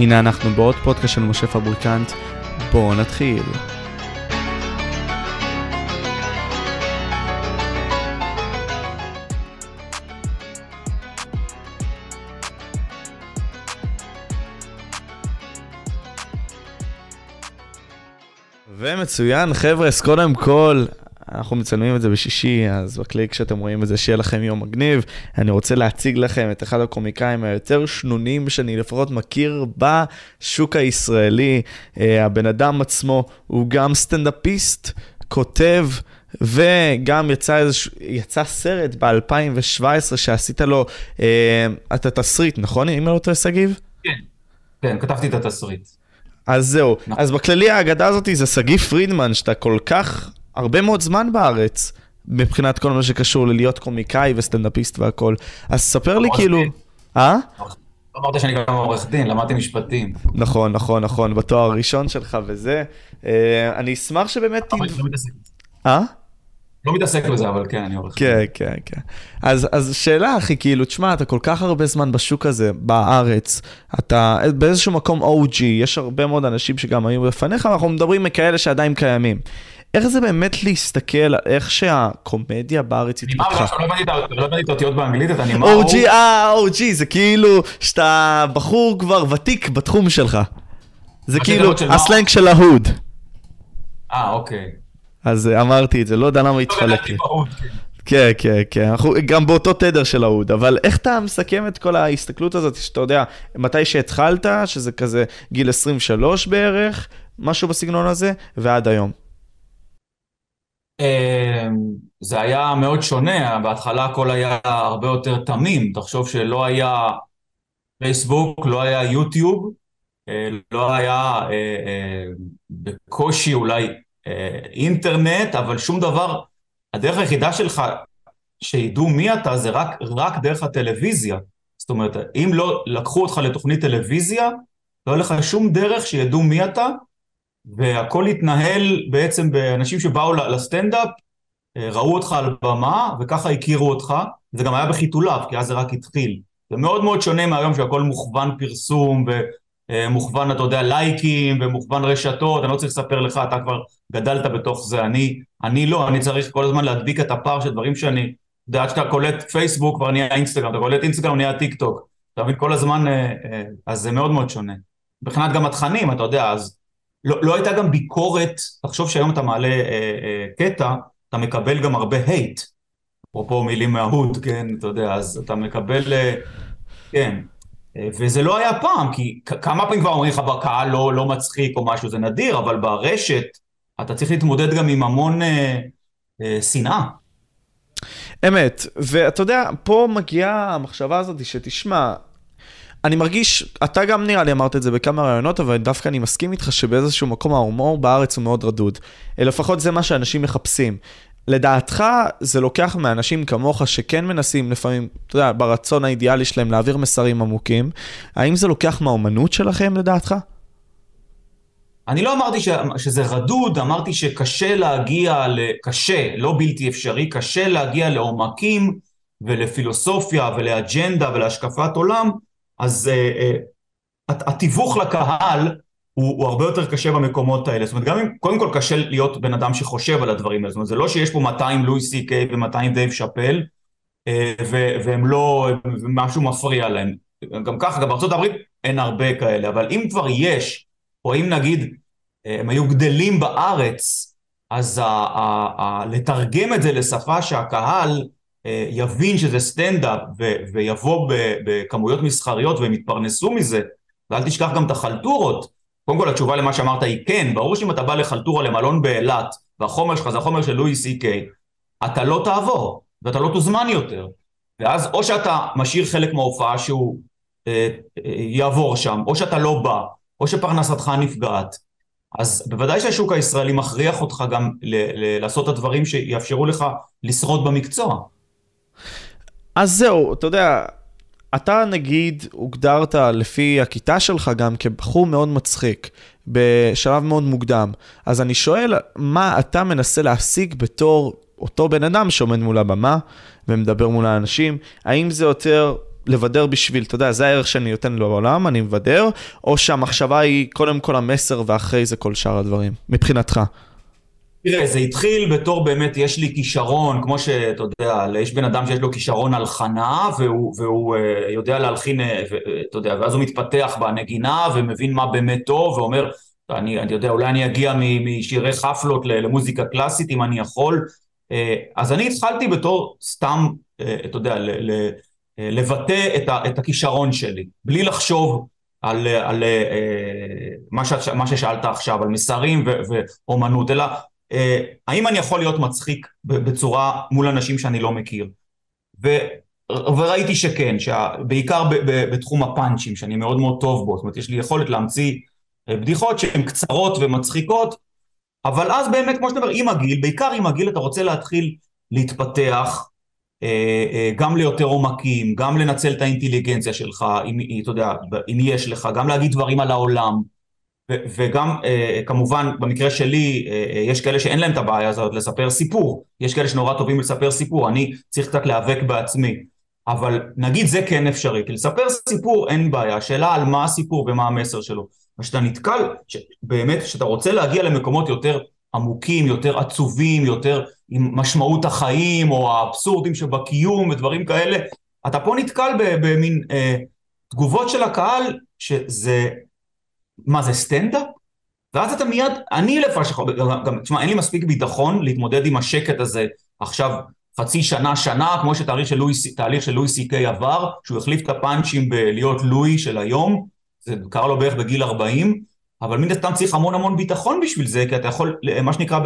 הנה אנחנו בעוד פודקאסט של משה פבריקנט, בואו נתחיל. ומצוין, חבר'ה, אז קודם כל, אנחנו מצלמים את זה בשישי, אז בקליק שאתם רואים את זה, שיהיה לכם יום מגניב. אני רוצה להציג לכם את אחד הקומיקאים היותר שנונים שאני לפחות מכיר בשוק הישראלי. אה, הבן אדם עצמו הוא גם סטנדאפיסט, כותב. וגם יצא, איזוש... יצא סרט ב-2017 שעשית לו אה, את התסריט, נכון? אם אני לא טועה, שגיב? כן, כן, כתבתי את התסריט. אז זהו, נכון. אז בכללי האגדה הזאת זה שגיא פרידמן, שאתה כל כך הרבה מאוד זמן בארץ, מבחינת כל מה שקשור ללהיות קומיקאי וסטנדאפיסט והכל. אז ספר לי כאילו... אה? אמרת שאני גם עורך דין, למדתי משפטים. נכון, נכון, נכון, בתואר הראשון שלך וזה. אה, אני אשמח שבאמת... לא אה? לא מתעסק בזה, אבל כן, אני עורך. כן, כן, כן. אז, אז שאלה, אחי, כאילו, תשמע, אתה כל כך הרבה זמן בשוק הזה, בארץ, אתה באיזשהו מקום OG, יש הרבה מאוד אנשים שגם היו לפניך, אנחנו מדברים מכאלה שעדיין קיימים. איך זה באמת להסתכל על איך שהקומדיה בארץ התפתחה? לא הבנתי את האותיות באנגלית, אתה נאמר... OG, אה, OG, זה כאילו שאתה בחור כבר ותיק בתחום שלך. זה כאילו הסלנג של ההוד. אה, אוקיי. אז אמרתי את זה, לא יודע למה התפלק לי. כן, כן, כן, אנחנו גם באותו תדר של ההוד, אבל איך אתה מסכם את כל ההסתכלות הזאת, שאתה יודע, מתי שהתחלת, שזה כזה גיל 23 בערך, משהו בסגנון הזה, ועד היום. אמ, זה היה מאוד שונה, בהתחלה הכל היה הרבה יותר תמים, תחשוב שלא היה פייסבוק, לא היה יוטיוב, אה, לא היה אה, אה, בקושי אולי אינטרנט, אבל שום דבר, הדרך היחידה שלך שידעו מי אתה זה רק, רק דרך הטלוויזיה. זאת אומרת, אם לא לקחו אותך לתוכנית טלוויזיה, לא היה לך שום דרך שידעו מי אתה, והכל התנהל בעצם באנשים שבאו לסטנדאפ, אה, ראו אותך על במה, וככה הכירו אותך, זה גם היה בחיתוליו, כי אז זה רק התחיל. זה מאוד מאוד שונה מהיום שהכל מוכוון פרסום, ומוכוון, אתה יודע, לייקים, ומוכוון רשתות, אני לא צריך לספר לך, אתה כבר גדלת בתוך זה, אני, אני לא, אני צריך כל הזמן להדביק את הפער של דברים שאני, אתה יודע, עד שאתה קולט פייסבוק כבר נהיה אינסטגרם, אתה קולט אינסטגרם נהיה טיק טוק, אתה מבין, כל הזמן, אה, אה, אז זה מאוד מאוד שונה. מבחינת גם התכנים, אתה יודע, אז לא, לא הייתה גם ביקורת, תחשוב שהיום אתה מעלה אה, אה, קטע, אתה מקבל גם הרבה hate. אפרופו מילים מההוד, כן, אתה יודע, אז אתה מקבל, אה, כן. אה, וזה לא היה פעם, כי כמה פעמים כבר אומרים לך בקהל לא, לא מצחיק או משהו, זה נדיר, אבל ברשת אתה צריך להתמודד גם עם המון אה, אה, שנאה. אמת, ואתה יודע, פה מגיעה המחשבה הזאת שתשמע, אני מרגיש, אתה גם נראה לי אמרת את זה בכמה רעיונות, אבל דווקא אני מסכים איתך שבאיזשהו מקום ההומור בארץ הוא מאוד רדוד. לפחות זה מה שאנשים מחפשים. לדעתך זה לוקח מאנשים כמוך שכן מנסים לפעמים, אתה יודע, ברצון האידיאלי שלהם להעביר מסרים עמוקים, האם זה לוקח מהאומנות שלכם לדעתך? אני לא אמרתי ש... שזה רדוד, אמרתי שקשה להגיע, ל... קשה, לא בלתי אפשרי, קשה להגיע לעומקים ולפילוסופיה ולאג'נדה ולהשקפת עולם אז אה, אה, התיווך לקהל הוא, הוא הרבה יותר קשה במקומות האלה. זאת אומרת, גם אם, קודם כל קשה להיות בן אדם שחושב על הדברים האלה. זאת אומרת, זה לא שיש פה 200 לואי סי קיי ו-200 דייב שאפל, אה, והם לא, משהו מפריע להם. גם ככה, גם בארצות הברית אין הרבה כאלה, אבל אם כבר יש, או אם נגיד הם היו גדלים בארץ, אז ה- ה- ה- לתרגם את זה לשפה שהקהל יבין שזה סטנדאפ ויבוא בכמויות מסחריות והם יתפרנסו מזה, ואל תשכח גם את החלטורות. קודם כל התשובה למה שאמרת היא כן, ברור שאם אתה בא לחלטורה למלון באילת, והחומר שלך זה החומר של לואי סי קיי, אתה לא תעבור, ואתה לא תוזמן יותר. ואז או שאתה משאיר חלק מההופעה שהוא אה, אה, יעבור שם, או שאתה לא בא, או שפרנסתך נפגעת. אז בוודאי שהשוק הישראלי מכריח אותך גם ל- ל- לעשות את הדברים שיאפשרו לך לשרוד במקצוע. אז זהו, אתה יודע, אתה נגיד הוגדרת לפי הכיתה שלך גם כבחור מאוד מצחיק, בשלב מאוד מוקדם. אז אני שואל, מה אתה מנסה להשיג בתור אותו בן אדם שעומד מול הבמה ומדבר מול האנשים? האם זה יותר לבדר בשביל, אתה יודע, זה הערך שאני נותן לו בעולם, אני מבדר, או שהמחשבה היא קודם כל המסר ואחרי זה כל שאר הדברים, מבחינתך. תראה, זה התחיל בתור באמת, יש לי כישרון, כמו שאתה יודע, יש בן אדם שיש לו כישרון הלחנה, והוא, והוא uh, יודע להלחין, uh, אתה יודע, ואז הוא מתפתח בנגינה, ומבין מה באמת טוב, ואומר, אני, אני יודע, אולי אני אגיע משירי חפלות למוזיקה קלאסית, אם אני יכול. אז אני התחלתי בתור סתם, אתה יודע, ל, ל, לבטא את, ה, את הכישרון שלי, בלי לחשוב על, על מה, ש, מה ששאלת עכשיו, על מסרים ואומנות, אלא אה, האם אני יכול להיות מצחיק בצורה מול אנשים שאני לא מכיר? ו, וראיתי שכן, בעיקר בתחום הפאנצ'ים, שאני מאוד מאוד טוב בו, זאת אומרת יש לי יכולת להמציא אה, בדיחות שהן קצרות ומצחיקות, אבל אז באמת, כמו שאתה אומר, עם הגיל, בעיקר עם הגיל אתה רוצה להתחיל להתפתח, אה, גם ליותר עומקים, גם לנצל את האינטליגנציה שלך, אם, אתה יודע, אם יש לך, גם להגיד דברים על העולם. וגם אה, כמובן במקרה שלי אה, אה, יש כאלה שאין להם את הבעיה הזאת לספר סיפור, יש כאלה שנורא טובים לספר סיפור, אני צריך קצת להיאבק בעצמי, אבל נגיד זה כן אפשרי, כי לספר סיפור אין בעיה, השאלה על מה הסיפור ומה המסר שלו, וכשאתה נתקל, באמת כשאתה רוצה להגיע למקומות יותר עמוקים, יותר עצובים, יותר עם משמעות החיים או האבסורדים שבקיום ודברים כאלה, אתה פה נתקל במין אה, תגובות של הקהל שזה מה זה סטנדאפ? ואז אתה מיד, אני לפחות, גם, תשמע, אין לי מספיק ביטחון להתמודד עם השקט הזה עכשיו חצי שנה, שנה, כמו שתהליך של לואי, של לואי סי קיי עבר, שהוא החליף את הפאנצ'ים בלהיות לואי של היום, זה קרה לו בערך בגיל 40, אבל מן הסתם צריך המון המון ביטחון בשביל זה, כי אתה יכול, מה שנקרא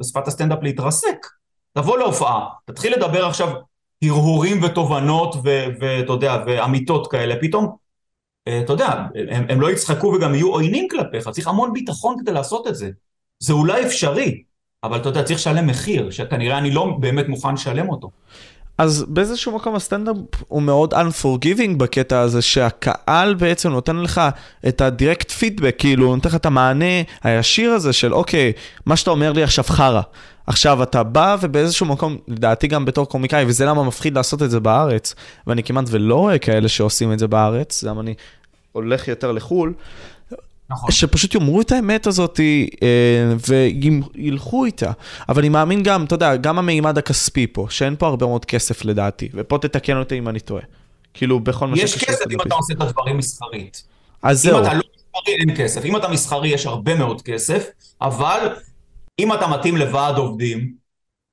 בשפת הסטנדאפ להתרסק. תבוא להופעה, תתחיל לדבר עכשיו הרהורים ותובנות ואתה יודע, ואמיתות כאלה, פתאום אתה יודע, הם, הם לא יצחקו וגם יהיו עוינים כלפיך, צריך המון ביטחון כדי לעשות את זה. זה אולי אפשרי, אבל אתה יודע, צריך לשלם מחיר, שכנראה אני לא באמת מוכן לשלם אותו. אז באיזשהו מקום הסטנדאפ הוא מאוד unforgiving בקטע הזה שהקהל בעצם נותן לך את הדירקט פידבק, כאילו הוא נותן לך את המענה הישיר הזה של אוקיי, מה שאתה אומר לי עכשיו חרא. עכשיו אתה בא ובאיזשהו מקום, לדעתי גם בתור קומיקאי, וזה למה מפחיד לעשות את זה בארץ, ואני כמעט ולא רואה כאלה שעושים את זה בארץ, למה אני הולך יותר לחו"ל, נכון. שפשוט יאמרו את האמת הזאת אה, וילכו איתה. אבל אני מאמין גם, אתה יודע, גם המימד הכספי פה, שאין פה הרבה מאוד כסף לדעתי, ופה תתקן אותי אם אני טועה. כאילו, בכל מה שקשור... יש כסף אם אתה עושה את הדברים מסחרית. אז זהו. אם אתה לא מסחרי, אין כסף. אם אתה מסחרי, יש הרבה מאוד כסף, אבל אם אתה מתאים לוועד עובדים,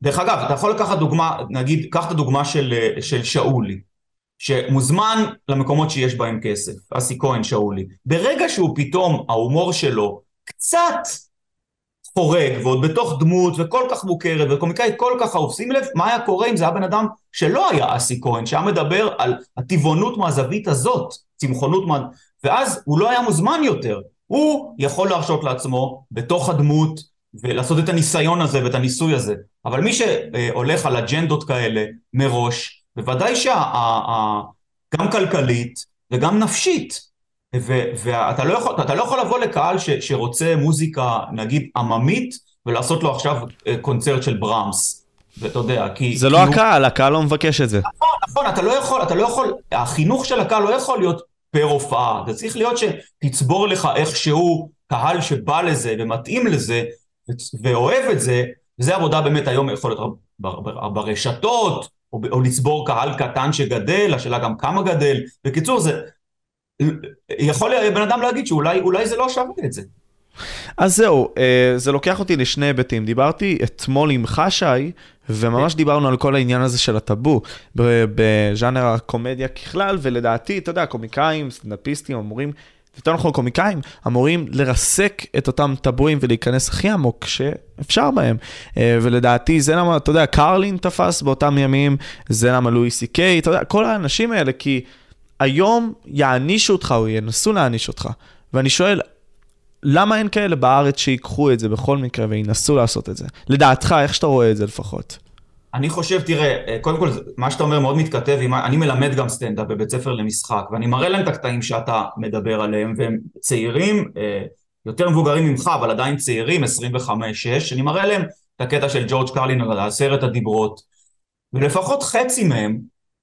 דרך אגב, אתה יכול לקחת דוגמה, נגיד, קח את הדוגמה של, אה, של שאולי. שמוזמן למקומות שיש בהם כסף, אסי כהן שאולי. ברגע שהוא פתאום, ההומור שלו קצת חורג, ועוד בתוך דמות וכל כך מוכרת, וקומיקאי כל כך אהוב, שים לב מה היה קורה אם זה היה בן אדם שלא היה אסי כהן, שהיה מדבר על הטבעונות מהזווית הזאת, צמחונות מה... ואז הוא לא היה מוזמן יותר. הוא יכול להרשות לעצמו בתוך הדמות ולעשות את הניסיון הזה ואת הניסוי הזה. אבל מי שהולך על אג'נדות כאלה מראש, בוודאי שגם כלכלית וגם נפשית, ואתה לא, יכול, לא יכול לבוא לקהל ש, שרוצה מוזיקה נגיד עממית ולעשות לו עכשיו אה, קונצרט של בראמס. ואתה יודע, כי... זה לא כי הקהל, הוא... הקהל לא מבקש את זה. נכון, נכון, אתה לא יכול, אתה לא יכול, החינוך של הקהל לא יכול להיות פר הופעה, זה צריך להיות שתצבור לך איכשהו קהל שבא לזה ומתאים לזה ואוהב את זה, וזה עבודה באמת היום יכול להיות ברשתות, או, או לצבור קהל קטן שגדל, השאלה גם כמה גדל. בקיצור, זה... יכול בן אדם להגיד שאולי זה לא שווה את זה. אז זהו, אה, זה לוקח אותי לשני היבטים. דיברתי אתמול עם חשי, וממש כן. דיברנו על כל העניין הזה של הטאבו בז'אנר הקומדיה ככלל, ולדעתי, אתה יודע, קומיקאים, סטנדאפיסטים, אמורים יותר נכון קומיקאים, אמורים לרסק את אותם טבואים ולהיכנס הכי עמוק שאפשר בהם. אה, ולדעתי זה למה, אתה יודע, קרלין תפס באותם ימים, זה למה לואי סי קיי, אתה יודע, כל האנשים האלה, כי היום יענישו אותך או ינסו להעניש אותך. ואני שואל, למה אין כאלה בארץ שיקחו את זה בכל מקרה וינסו לעשות את זה? לדעתך, איך שאתה רואה את זה לפחות? אני חושב, תראה, אה, קודם כל, מה שאתה אומר מאוד מתכתב עם, אני מלמד גם סטנדאפ בבית ספר למשחק, ואני מראה להם את הקטעים שאתה מדבר עליהם, והם צעירים, אה, יותר מבוגרים ממך, אבל עדיין צעירים, 25-6, אני מראה להם את הקטע של ג'ורג' קרלין על עשרת הדיברות, ולפחות חצי מהם,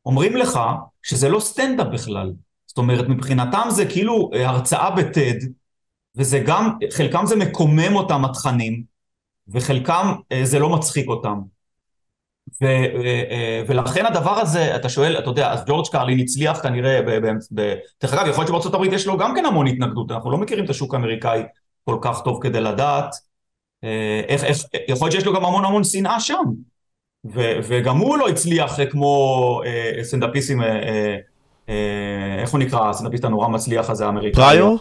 אומרים לך שזה לא סטנדאפ בכלל. זאת אומרת, מבחינתם זה כאילו אה, הרצאה בטד, וזה גם, חלקם זה מקומם אותם התכנים, וחלקם זה לא מצחיק אותם. ו, ו, ולכן הדבר הזה, אתה שואל, אתה יודע, אז ג'ורג' קרלין הצליח כנראה, דרך אגב, יכול להיות שבארצות הברית יש לו גם כן המון התנגדות, אנחנו לא מכירים את השוק האמריקאי כל כך טוב כדי לדעת, איך, איך, יכול להיות שיש לו גם המון המון שנאה שם, ו, וגם הוא לא הצליח כמו אה, סטנדאפיסטים, אה, אה, אה, איך הוא נקרא, הסטנדאפיסט הנורא מצליח הזה האמריקאי? פריור?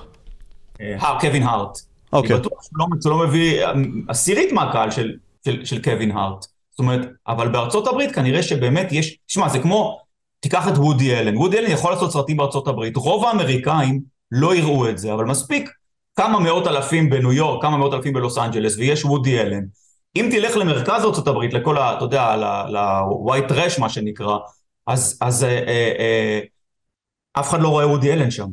אה, קווין הארט. אוקיי. אני בטוח שהוא לא, לא מביא עשירית מהקהל של, של, של קווין הארט. אומרת, אבל בארצות הברית כנראה שבאמת יש, תשמע, זה כמו, תיקח את וודי אלן, וודי אלן יכול לעשות סרטים בארצות הברית, רוב האמריקאים לא יראו את זה, אבל מספיק כמה מאות אלפים בניו יורק, כמה מאות אלפים בלוס אנג'לס, ויש וודי אלן. אם תלך למרכז ארצות הברית, לכל ה... אתה יודע, ל-white trash מה שנקרא, אז, אז אה, אה, אה, אף אחד לא רואה וודי אלן שם.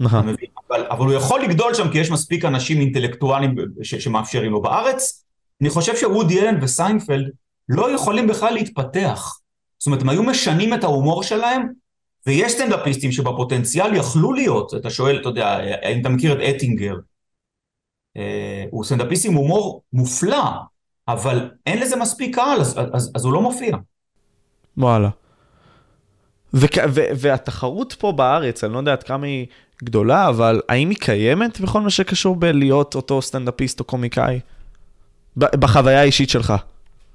נכון. אבל, אבל הוא יכול לגדול שם כי יש מספיק אנשים אינטלקטואלים ש, שמאפשרים לו. בארץ, אני חושב שוודי אלן וסיינפלד לא יכולים בכלל להתפתח. זאת אומרת, הם היו משנים את ההומור שלהם, ויש סטנדאפיסטים שבפוטנציאל יכלו להיות, אתה שואל, אתה יודע, האם אתה מכיר את אטינגר? אה, הוא סטנדאפיסט עם הומור מופלא, אבל אין לזה מספיק קהל, אז, אז, אז הוא לא מופיע. וואלה. וכ- ו- והתחרות פה בארץ, אני לא יודע עד כמה היא גדולה, אבל האם היא קיימת בכל מה שקשור בלהיות אותו סטנדאפיסט או קומיקאי? בחוויה האישית שלך.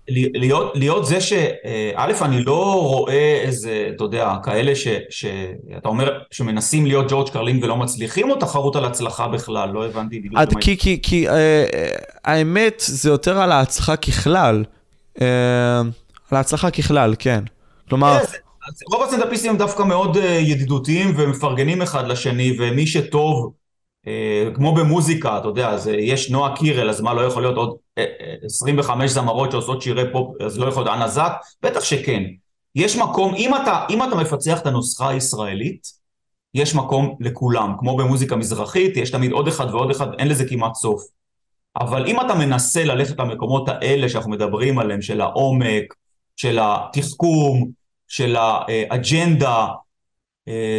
להיות, להיות זה ש... א', אני לא רואה איזה, אתה יודע, כאלה ש, שאתה אומר שמנסים להיות ג'ורג' קרלין ולא מצליחים, או תחרות על הצלחה בכלל? לא הבנתי בדיוק. עד, כי, כי, כי אה, האמת, זה יותר על ההצלחה ככלל. אה, על ההצלחה ככלל, כן. כלומר... כן, רוב הסטנדאפיסטים הם דווקא מאוד אה, ידידותיים ומפרגנים אחד לשני, ומי שטוב... אה, כמו במוזיקה, אתה יודע, אז יש נועה קירל, אז מה לא יכול להיות עוד 25 אה, זמרות שעושות שירי פופ, אז לא יכול להיות אנה זק? בטח שכן. יש מקום, אם אתה, אם אתה מפצח את הנוסחה הישראלית, יש מקום לכולם. כמו במוזיקה מזרחית, יש תמיד עוד אחד ועוד אחד, אין לזה כמעט סוף. אבל אם אתה מנסה ללכת למקומות האלה שאנחנו מדברים עליהם, של העומק, של התחכום, של האג'נדה, אה,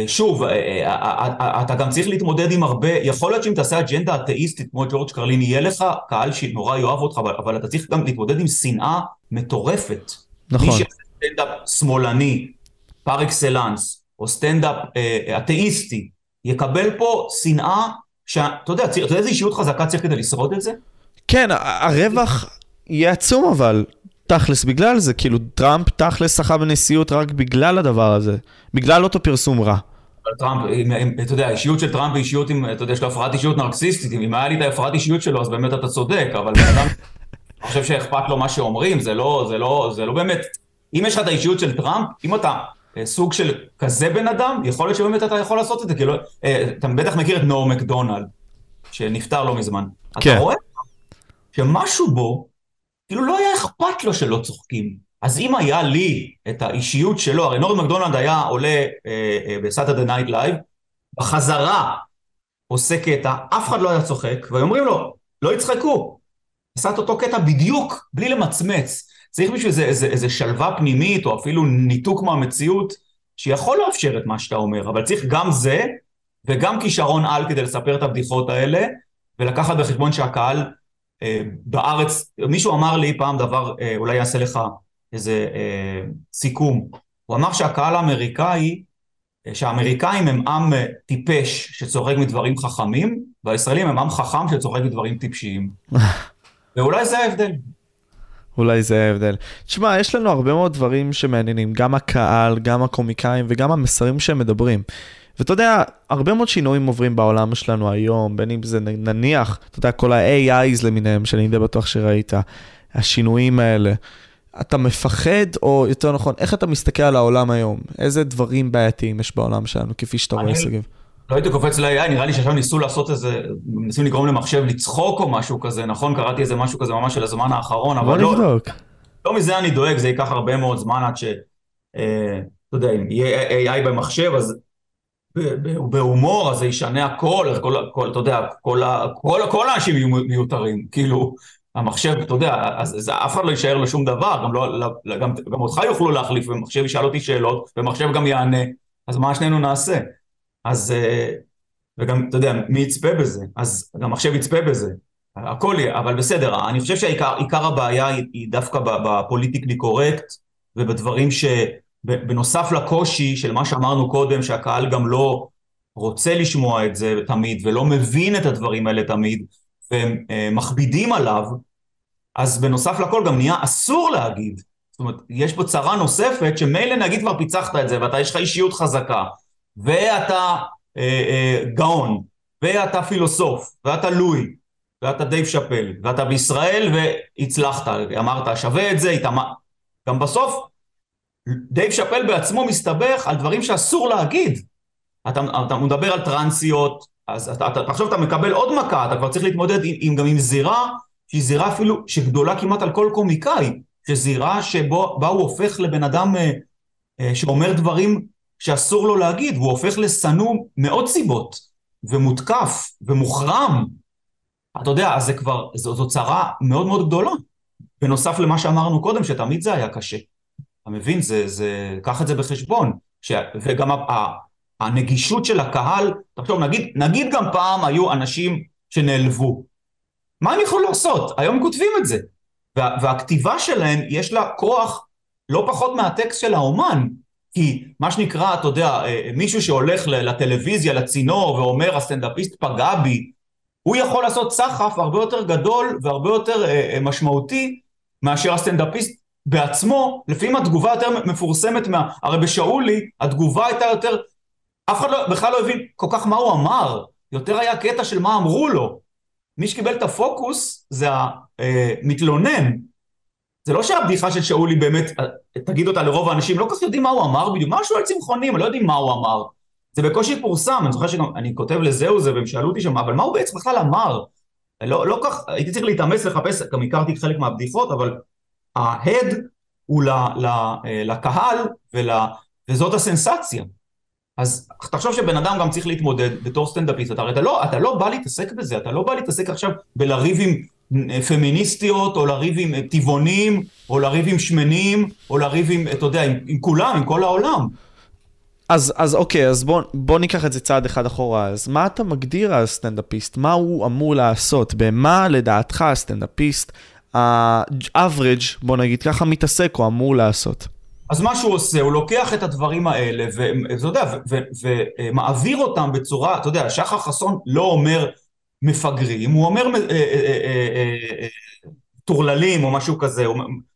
שוב, אה, אה, אתה גם צריך להתמודד עם הרבה, יכול להיות שאם תעשה אג'נדה אתאיסטית כמו ג'ורג' קרלין, יהיה לך קהל שנורא יאהב אותך, אבל, אבל אתה צריך גם להתמודד עם שנאה מטורפת. נכון. מי שסטנדאפ שמאלני, פר אקסלנס, או סטנדאפ אתאיסטי, יקבל פה שנאה, שאתה יודע, אתה יודע איזה אישיות חזקה צריך כדי לשרוד את זה? כן, הרווח יהיה עצום אבל, תכלס בגלל זה, כאילו טראמפ תכלס זכה בנשיאות רק בגלל הדבר הזה, בגלל אותו פרסום רע. טראמפ, אתה יודע, האישיות של טראמפ היא אישיות עם, אתה יודע, יש לו הפרעת אישיות נרקסיסטית, אם היה לי את ההפרעת אישיות שלו, אז באמת אתה צודק, אבל בן אדם, אני חושב שאכפת לו מה שאומרים, זה לא, זה לא, זה לא באמת, אם יש לך את האישיות של טראמפ, אם אתה אה, סוג של כזה בן אדם, יכול להיות שבאמת אתה יכול לעשות את זה, כאילו, אתה בטח מכיר את נורם מקדונלד, שנפטר לא מזמן. כן. אתה רואה שמשהו בו, כאילו לא היה אכפת לו שלא צוחקים. אז אם היה לי את האישיות שלו, הרי נורם מקדונלד היה עולה אה, אה, בסאטרדי נייט לייב, בחזרה עושה קטע, אף אחד לא היה צוחק, והיו אומרים לו, לא יצחקו. עשה את אותו קטע בדיוק, בלי למצמץ. צריך בשביל זה איזה, איזה שלווה פנימית, או אפילו ניתוק מהמציאות, שיכול לאפשר את מה שאתה אומר, אבל צריך גם זה, וגם כישרון על כדי לספר את הבדיחות האלה, ולקחת בחשבון שהקהל בארץ, מישהו אמר לי פעם דבר, אה, אולי יעשה לך איזה אה, סיכום, הוא אמר שהקהל האמריקאי, שהאמריקאים הם עם טיפש שצוחק מדברים חכמים, והישראלים הם עם חכם שצוחק מדברים טיפשיים. ואולי זה ההבדל. אולי זה ההבדל. תשמע, יש לנו הרבה מאוד דברים שמעניינים, גם הקהל, גם הקומיקאים וגם המסרים שהם מדברים. ואתה יודע, הרבה מאוד שינויים עוברים בעולם שלנו היום, בין אם זה נניח, אתה יודע, כל ה-AIs למיניהם, שאני די בטוח שראית, השינויים האלה. אתה מפחד, או יותר נכון, איך אתה מסתכל על העולם היום? איזה דברים בעייתיים יש בעולם שלנו, כפי שאתה רואה, שגיב? לא הייתי קופץ ל-AI, נראה לי שעכשיו ניסו לעשות איזה, מנסים לגרום למחשב לצחוק או משהו כזה, נכון? קראתי איזה משהו כזה ממש של הזמן האחרון, אבל לא... נבדוק. לא מזה אני דואג, זה ייקח הרבה מאוד זמן עד ש... אה, אתה יודע, אם יהיה AI במחשב, אז בהומור, אז זה ישנה הכל, כל, כל, אתה יודע, כל, כל, כל האנשים יהיו מיותרים, כאילו, המחשב, אתה יודע, אז, אז אף אחד לא יישאר לו שום דבר, גם, לא, לא, גם, גם אותך יוכלו להחליף, ומחשב ישאל אותי שאלות, ומחשב גם יענה, אז מה שנינו נעשה? אז, אה, וגם, אתה יודע, מי יצפה בזה? אז גם מחשב יצפה בזה. הכל יהיה, אבל בסדר, אני חושב שעיקר הבעיה היא, היא דווקא בפוליטיקלי קורקט, ובדברים שבנוסף לקושי של מה שאמרנו קודם, שהקהל גם לא רוצה לשמוע את זה תמיד, ולא מבין את הדברים האלה תמיד, והם אה, מכבידים עליו, אז בנוסף לכל גם נהיה אסור להגיד. זאת אומרת, יש פה צרה נוספת, שמילא נגיד כבר פיצחת את זה, ואתה יש לך אישיות חזקה, ואתה אה, אה, גאון, ואתה פילוסוף, ואתה לואי, ואתה דייב שאפל, ואתה בישראל והצלחת, אמרת שווה את זה, התאמ... גם בסוף דייב שאפל בעצמו מסתבך על דברים שאסור להגיד. אתה, אתה מדבר על טרנסיות, אז אתה, אתה, עכשיו אתה מקבל עוד מכה, אתה כבר צריך להתמודד עם, עם, גם עם זירה שהיא זירה אפילו שגדולה כמעט על כל קומיקאי, שזירה שבה הוא הופך לבן אדם אה, אה, שאומר דברים שאסור לו להגיד, והוא הופך לשנוא מאוד סיבות, ומותקף, ומוחרם. אתה יודע, אז זה כבר, זו, זו צרה מאוד מאוד גדולה. בנוסף למה שאמרנו קודם, שתמיד זה היה קשה. אתה מבין? זה, זה, קח את זה בחשבון. ש, וגם ה, הנגישות של הקהל, תחשוב, נגיד, נגיד גם פעם היו אנשים שנעלבו. מה הם יכולו לעשות? היום כותבים את זה. וה, והכתיבה שלהם, יש לה כוח לא פחות מהטקסט של האומן. כי מה שנקרא, אתה יודע, אה, מישהו שהולך לטלוויזיה, לצינור, ואומר, הסטנדאפיסט פגע בי, הוא יכול לעשות סחף הרבה יותר גדול והרבה יותר אה, אה, משמעותי מאשר הסטנדאפיסט בעצמו, לפעמים התגובה יותר מפורסמת מה... הרי בשאולי התגובה הייתה יותר אף אחד לא, בכלל לא הבין כל כך מה הוא אמר, יותר היה קטע של מה אמרו לו. מי שקיבל את הפוקוס זה המתלונן. אה, זה לא שהבדיחה של שאולי באמת, אה, תגיד אותה לרוב האנשים, לא כל כך יודעים מה הוא אמר בדיוק, משהו על צמחונים, לא יודעים מה הוא אמר. זה בקושי פורסם, אני זוכר שגם, אני כותב לזהו זה, והם שאלו אותי שם, אבל מה הוא בעצם בכלל אמר? לא, לא כך, הייתי צריך להתאמץ לחפש, גם הכרתי חלק מהבדיחות, אבל ההד הוא ל, ל, אה, לקהל ול, וזאת הסנסציה. אז תחשוב שבן אדם גם צריך להתמודד בתור סטנדאפיסט, אתה, אתה, לא, אתה לא בא להתעסק בזה, אתה לא בא להתעסק עכשיו בלריב עם אה, פמיניסטיות, או לריב עם אה, טבעונים, או לריב עם שמנים, או לריב עם, אתה יודע, עם, עם כולם, עם כל העולם. אז, אז אוקיי, אז בוא, בוא ניקח את זה צעד אחד אחורה. אז מה אתה מגדיר על סטנדאפיסט? מה הוא אמור לעשות? במה לדעתך הסטנדאפיסט, ה-average, בוא נגיד ככה, מתעסק או אמור לעשות? אז מה שהוא עושה, הוא לוקח את הדברים האלה, ואתה יודע, ומעביר אותם בצורה, אתה יודע, שחר חסון לא אומר מפגרים, הוא אומר אה, אה, אה, טורללים או משהו כזה,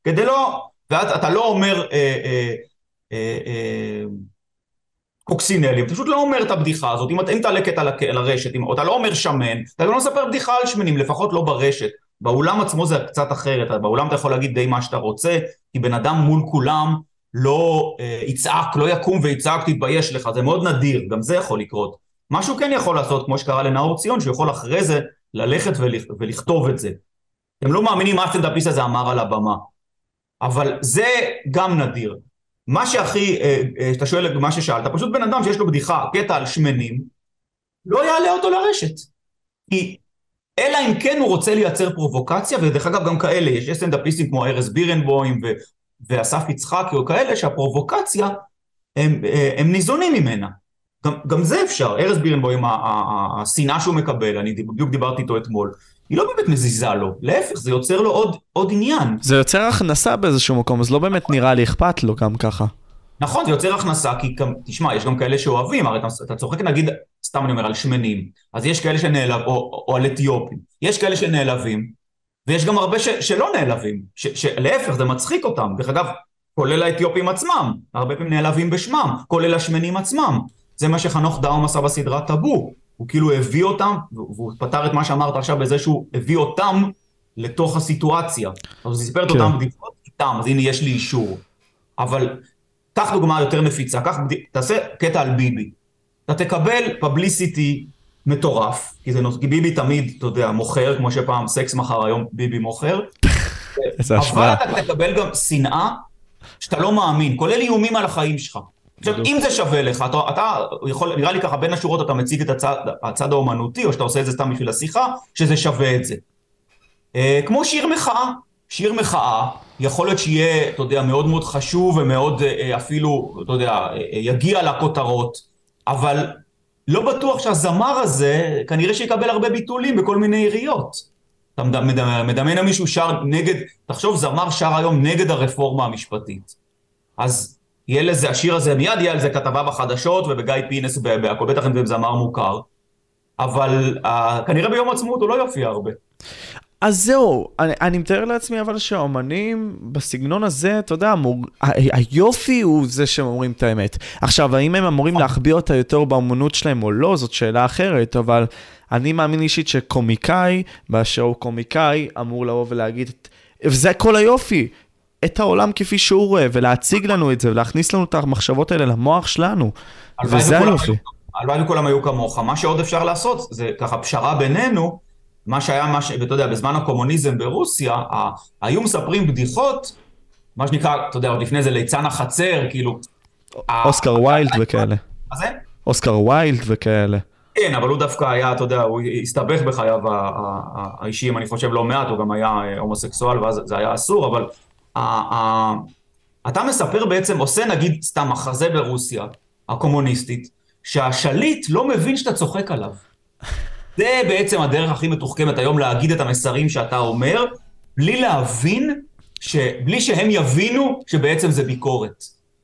כדי לא, ואתה לא אומר קוקסינלים, אתה פשוט לא אומר את הבדיחה הזאת, אם תעלה קטע לרשת, או אתה לא אומר שמן, אתה לא מספר בדיחה על שמנים, לפחות לא ברשת. באולם עצמו זה קצת אחרת, באולם אתה יכול להגיד די מה שאתה רוצה, כי בן אדם מול כולם לא אה, יצעק, לא יקום ויצעק, תתבייש לך, זה מאוד נדיר, גם זה יכול לקרות. מה שהוא כן יכול לעשות, כמו שקרה לנאור ציון, שהוא יכול אחרי זה ללכת ולכ... ולכתוב את זה. אתם לא מאמינים מה הסטנדאפיסט הזה אמר על הבמה. אבל זה גם נדיר. מה שהכי, אה, אה, שאתה שואל מה ששאלת, פשוט בן אדם שיש לו בדיחה, קטע על שמנים, לא יעלה אותו לרשת. כי אלא אם כן הוא רוצה לייצר פרובוקציה, ודרך אגב גם כאלה, יש סטנדאפיסטים כמו ארז בירנבוים ואסף יצחקי או כאלה שהפרובוקציה הם, הם ניזונים ממנה. גם, גם זה אפשר, ארז בירנבוים, השנאה שהוא מקבל, אני בדיוק דיברתי איתו אתמול, היא לא באמת מזיזה לו, להפך, זה יוצר לו עוד, עוד עניין. זה יוצר הכנסה באיזשהו מקום, אז לא באמת נראה לי אכפת לו גם ככה. נכון, זה יוצר הכנסה, כי תשמע, יש גם כאלה שאוהבים, הרי אתה, אתה צוחק נגיד, סתם אני אומר, על שמנים, אז יש כאלה שנעלב, או, או על אתיופים, יש כאלה שנעלבים, ויש גם הרבה ש, שלא נעלבים, ש, שלהפך זה מצחיק אותם, דרך אגב, כולל האתיופים עצמם, הרבה פעמים נעלבים בשמם, כולל השמנים עצמם, זה מה שחנוך דאום עשה בסדרה טאבו, הוא כאילו הביא אותם, והוא פתר את מה שאמרת עכשיו בזה שהוא הביא אותם לתוך הסיטואציה, אז הוא סיפר את כן. אותם בדיחות איתם, אז הנה יש לי אישור, אבל קח דוגמה יותר נפיצה, קח, תעשה קטע על ביבי, אתה תקבל פבליסיטי מטורף, כי זה כי ביבי תמיד, אתה יודע, מוכר, כמו שפעם סקס מכר, היום ביבי מוכר. איזה השוואה. אבל אתה תקבל גם שנאה שאתה לא מאמין, כולל איומים על החיים שלך. עכשיו, אם זה שווה לך, אתה, אתה יכול, נראה לי ככה, בין השורות אתה מציג את הצד, הצד האומנותי, או שאתה עושה את זה סתם בשביל השיחה, שזה שווה את זה. אה, כמו שיר מחאה. שיר מחאה, יכול להיות שיהיה, אתה יודע, מאוד מאוד חשוב ומאוד אה, אפילו, אתה יודע, אה, יגיע לכותרות, אבל לא בטוח שהזמר הזה, כנראה שיקבל הרבה ביטולים בכל מיני עיריות. אתה מדמיין על מישהו שר נגד, תחשוב, זמר שר היום נגד הרפורמה המשפטית. אז יהיה לזה, השיר הזה, מיד יהיה על זה כתבה בחדשות ובגיא פינס, בהכל, בטח אם זה זמר מוכר. אבל uh, כנראה ביום העצמאות הוא לא יופיע הרבה. אז זהו, אני, אני מתאר לעצמי אבל שהאומנים בסגנון הזה, אתה יודע, אמור, היופי הוא זה שהם אומרים את האמת. עכשיו, האם הם אמורים להחביא אותה יותר באומנות שלהם או לא, זאת שאלה אחרת, אבל אני מאמין אישית שקומיקאי, באשר הוא קומיקאי, אמור לבוא ולהגיד, וזה כל היופי, את העולם כפי שהוא רואה, ולהציג לנו את זה, ולהכניס לנו את המחשבות האלה למוח שלנו, וזה היופי. הלוואי וכולם היו כמוך. מה שעוד אפשר לעשות, זה ככה פשרה בינינו, מה שהיה, מה ש... ואתה יודע, בזמן הקומוניזם ברוסיה, ה... היו מספרים בדיחות, מה שנקרא, אתה יודע, עוד לפני זה ליצן החצר, כאילו... אוסקר ויילד וכאלה. מה זה? אוסקר ויילד וכאלה. כן, אבל הוא דווקא היה, אתה יודע, הוא הסתבך בחייו האישיים, אני חושב לא מעט, הוא גם היה אה, הומוסקסואל, ואז זה היה אסור, אבל אתה מספר בעצם, עושה נגיד סתם מחזה ברוסיה הקומוניסטית, שהשליט לא מבין שאתה צוחק עליו. זה בעצם הדרך הכי מתוחכמת היום להגיד את המסרים שאתה אומר, בלי להבין, ש... בלי שהם יבינו שבעצם זה ביקורת.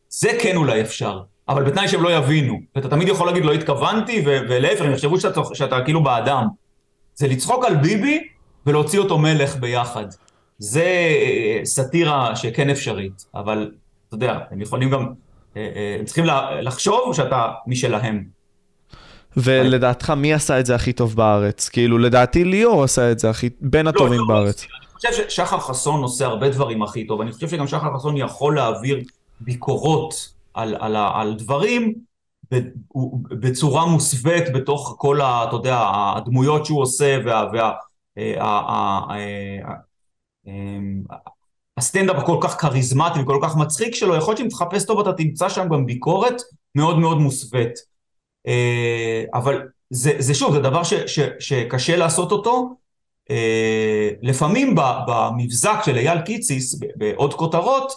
זה כן אולי אפשר, אבל בתנאי שהם לא יבינו. ואתה תמיד יכול להגיד לא התכוונתי. ולהפך, הם יחשבו שאתה, שאתה כאילו באדם. זה לצחוק על ביבי ולהוציא אותו מלך ביחד. זה אה, סאטירה שכן אפשרית, אבל אתה יודע, הם יכולים גם, אה, אה, הם צריכים לחשוב שאתה משלהם. ולדעתך, מי עשה את זה הכי טוב בארץ? כאילו, לדעתי ליאור עשה את זה הכי, בין הטובים לא, בארץ. אני חושב ששחר חסון עושה הרבה דברים הכי טוב, אני חושב שגם שחר חסון יכול להעביר ביקורות על, על, על דברים בצורה מוסווית בתוך כל, ה, אתה יודע, הדמויות שהוא עושה, וה... וה הסטנדאפ הכל כך כריזמטי וכל כך מצחיק שלו, יכול להיות שאם תחפש טוב אתה תמצא שם גם ביקורת מאוד מאוד מוסווית. אה, אבל זה, זה שוב, זה דבר ש, ש, שקשה לעשות אותו. אה, לפעמים במבזק של אייל קיציס, בעוד כותרות,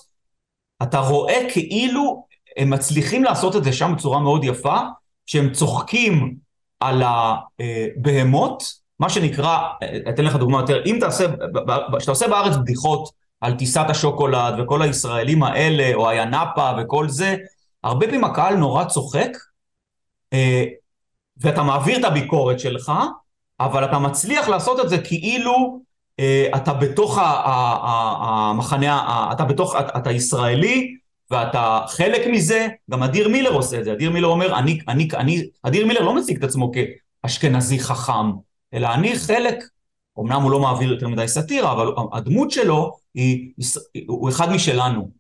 אתה רואה כאילו הם מצליחים לעשות את זה שם בצורה מאוד יפה, שהם צוחקים על הבהמות, מה שנקרא, אתן לך דוגמא יותר, אם תעשה, כשאתה עושה בארץ בדיחות על טיסת השוקולד וכל הישראלים האלה, או הינאפה וכל זה, הרבה פעמים הקהל נורא צוחק, אה, ואתה מעביר את הביקורת שלך, אבל אתה מצליח לעשות את זה כאילו אה, אתה בתוך המחנה, אתה בתוך, אתה ישראלי, ואתה חלק מזה, גם אדיר מילר עושה את זה, אדיר מילר אומר, אני, אני, אני, אדיר מילר לא מציג את עצמו כאשכנזי חכם, אלא אני חלק, אמנם הוא לא מעביר יותר מדי סאטירה, אבל הדמות שלו היא, הוא אחד משלנו.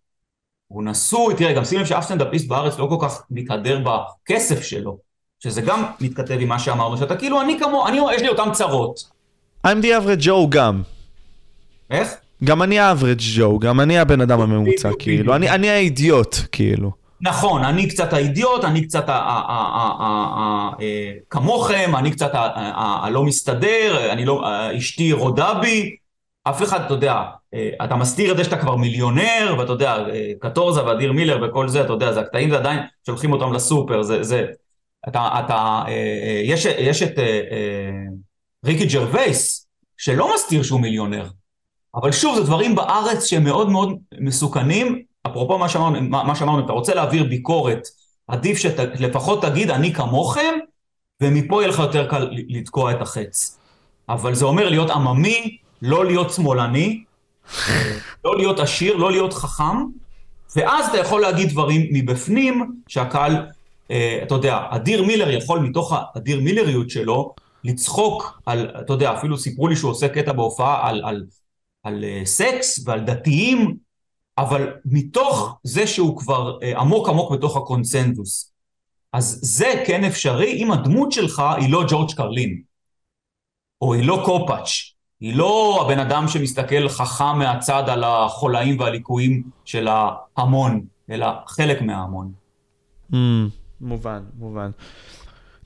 הוא נשוי, תראה, גם שים לב שאף סטנדאפיסט בארץ לא כל כך מתהדר בכסף שלו, שזה גם מתכתב עם מה שאמרנו, שאתה כאילו, אני כמו, אני, יש לי אותן צרות. I'm the average Joe גם. איך? גם אני האברג' ג'ו, גם אני הבן אדם הממוצע, כאילו, אני, אני האידיוט, כאילו. נכון, אני קצת האידיוט, אני קצת כמוכם, אני קצת הלא מסתדר, אני לא, אשתי רודה בי, אף אחד, אתה יודע, אה, אתה מסתיר את זה שאתה כבר מיליונר, ואתה יודע, אה, קטורזה ואדיר מילר וכל זה, אתה יודע, זה הקטעים זה עדיין שולחים אותם לסופר, זה, זה, אתה, אתה, אה, יש, יש את ריקי ג'רווייס, שלא מסתיר שהוא מיליונר, אבל שוב, זה דברים בארץ שהם מאוד מאוד מסוכנים, אפרופו מה שאמרנו, מה שאמרנו, אתה רוצה להעביר ביקורת, עדיף שלפחות תגיד, אני כמוכם, ומפה יהיה לך יותר קל לתקוע את החץ. אבל זה אומר להיות עממי, לא להיות שמאלני, לא להיות עשיר, לא להיות חכם, ואז אתה יכול להגיד דברים מבפנים, שהקהל, אה, אתה יודע, אדיר מילר יכול מתוך האדיר מילריות שלו, לצחוק על, אתה יודע, אפילו סיפרו לי שהוא עושה קטע בהופעה על, על, על uh, סקס ועל דתיים, אבל מתוך זה שהוא כבר uh, עמוק עמוק בתוך הקונצנזוס. אז זה כן אפשרי אם הדמות שלך היא לא ג'ורג' קרלין, או היא לא קופאץ', היא לא הבן אדם שמסתכל חכם מהצד על החולאים והליקויים של ההמון, אלא חלק מההמון. Mm, מובן, מובן.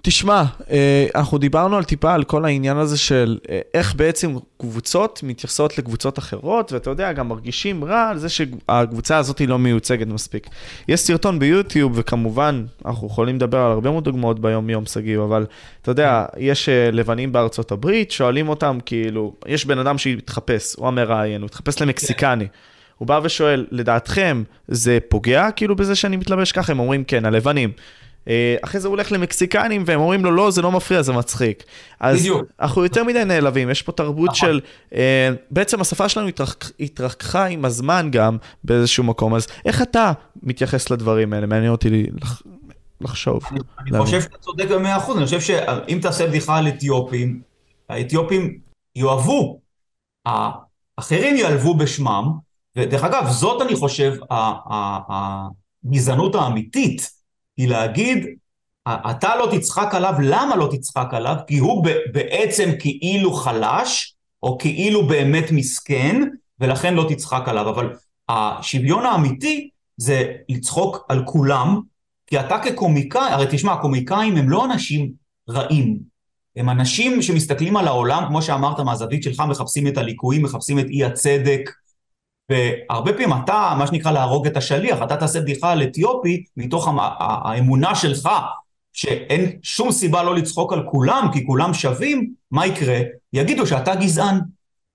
תשמע, אה, אנחנו דיברנו על טיפה על כל העניין הזה של אה, איך בעצם קבוצות מתייחסות לקבוצות אחרות, ואתה יודע, גם מרגישים רע על זה שהקבוצה הזאת היא לא מיוצגת מספיק. יש סרטון ביוטיוב, וכמובן, אנחנו יכולים לדבר על הרבה מאוד דוגמאות ביום-יום, שגיב, אבל אתה יודע, יש אה, לבנים בארצות הברית, שואלים אותם, כאילו, יש בן אדם שהתחפש, הוא המראיין, הוא התחפש למקסיקני. הוא בא ושואל, לדעתכם, זה פוגע כאילו בזה שאני מתלבש ככה? הם אומרים, כן, הלבנים. אה, אחרי זה הוא הולך למקסיקנים והם אומרים לו לא זה לא מפריע זה מצחיק. אז בדיוק. אנחנו יותר מדי נעלבים יש פה תרבות נכון. של אה, בעצם השפה שלנו התרח, התרחקה עם הזמן גם באיזשהו מקום אז איך אתה מתייחס לדברים האלה מעניין אותי לח, לחשוב. אני, אני חושב שאתה צודק במאה אחוז אני חושב שאם תעשה בדיחה על אתיופים האתיופים יאהבו האחרים יעלבו בשמם ודרך אגב זאת אני חושב הגזענות האמיתית. היא להגיד, אתה לא תצחק עליו, למה לא תצחק עליו? כי הוא בעצם כאילו חלש, או כאילו באמת מסכן, ולכן לא תצחק עליו. אבל השוויון האמיתי זה לצחוק על כולם, כי אתה כקומיקאי, הרי תשמע, קומיקאים הם לא אנשים רעים, הם אנשים שמסתכלים על העולם, כמו שאמרת מהזווית שלך, מחפשים את הליקויים, מחפשים את אי הצדק, והרבה פעמים אתה, מה שנקרא להרוג את השליח, אתה תעשה בדיחה על אתיופי מתוך האמונה שלך שאין שום סיבה לא לצחוק על כולם כי כולם שווים, מה יקרה? יגידו שאתה גזען.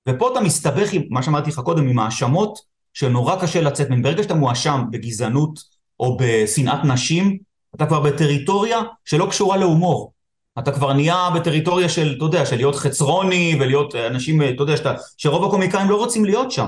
ופה אתה מסתבך עם, מה שאמרתי לך קודם, עם האשמות שנורא קשה לצאת מהן. ברגע שאתה מואשם בגזענות או בשנאת נשים, אתה כבר בטריטוריה שלא קשורה להומור. אתה כבר נהיה בטריטוריה של, אתה יודע, של להיות חצרוני ולהיות אנשים, אתה יודע, שאתה, שרוב הקומיקאים לא רוצים להיות שם.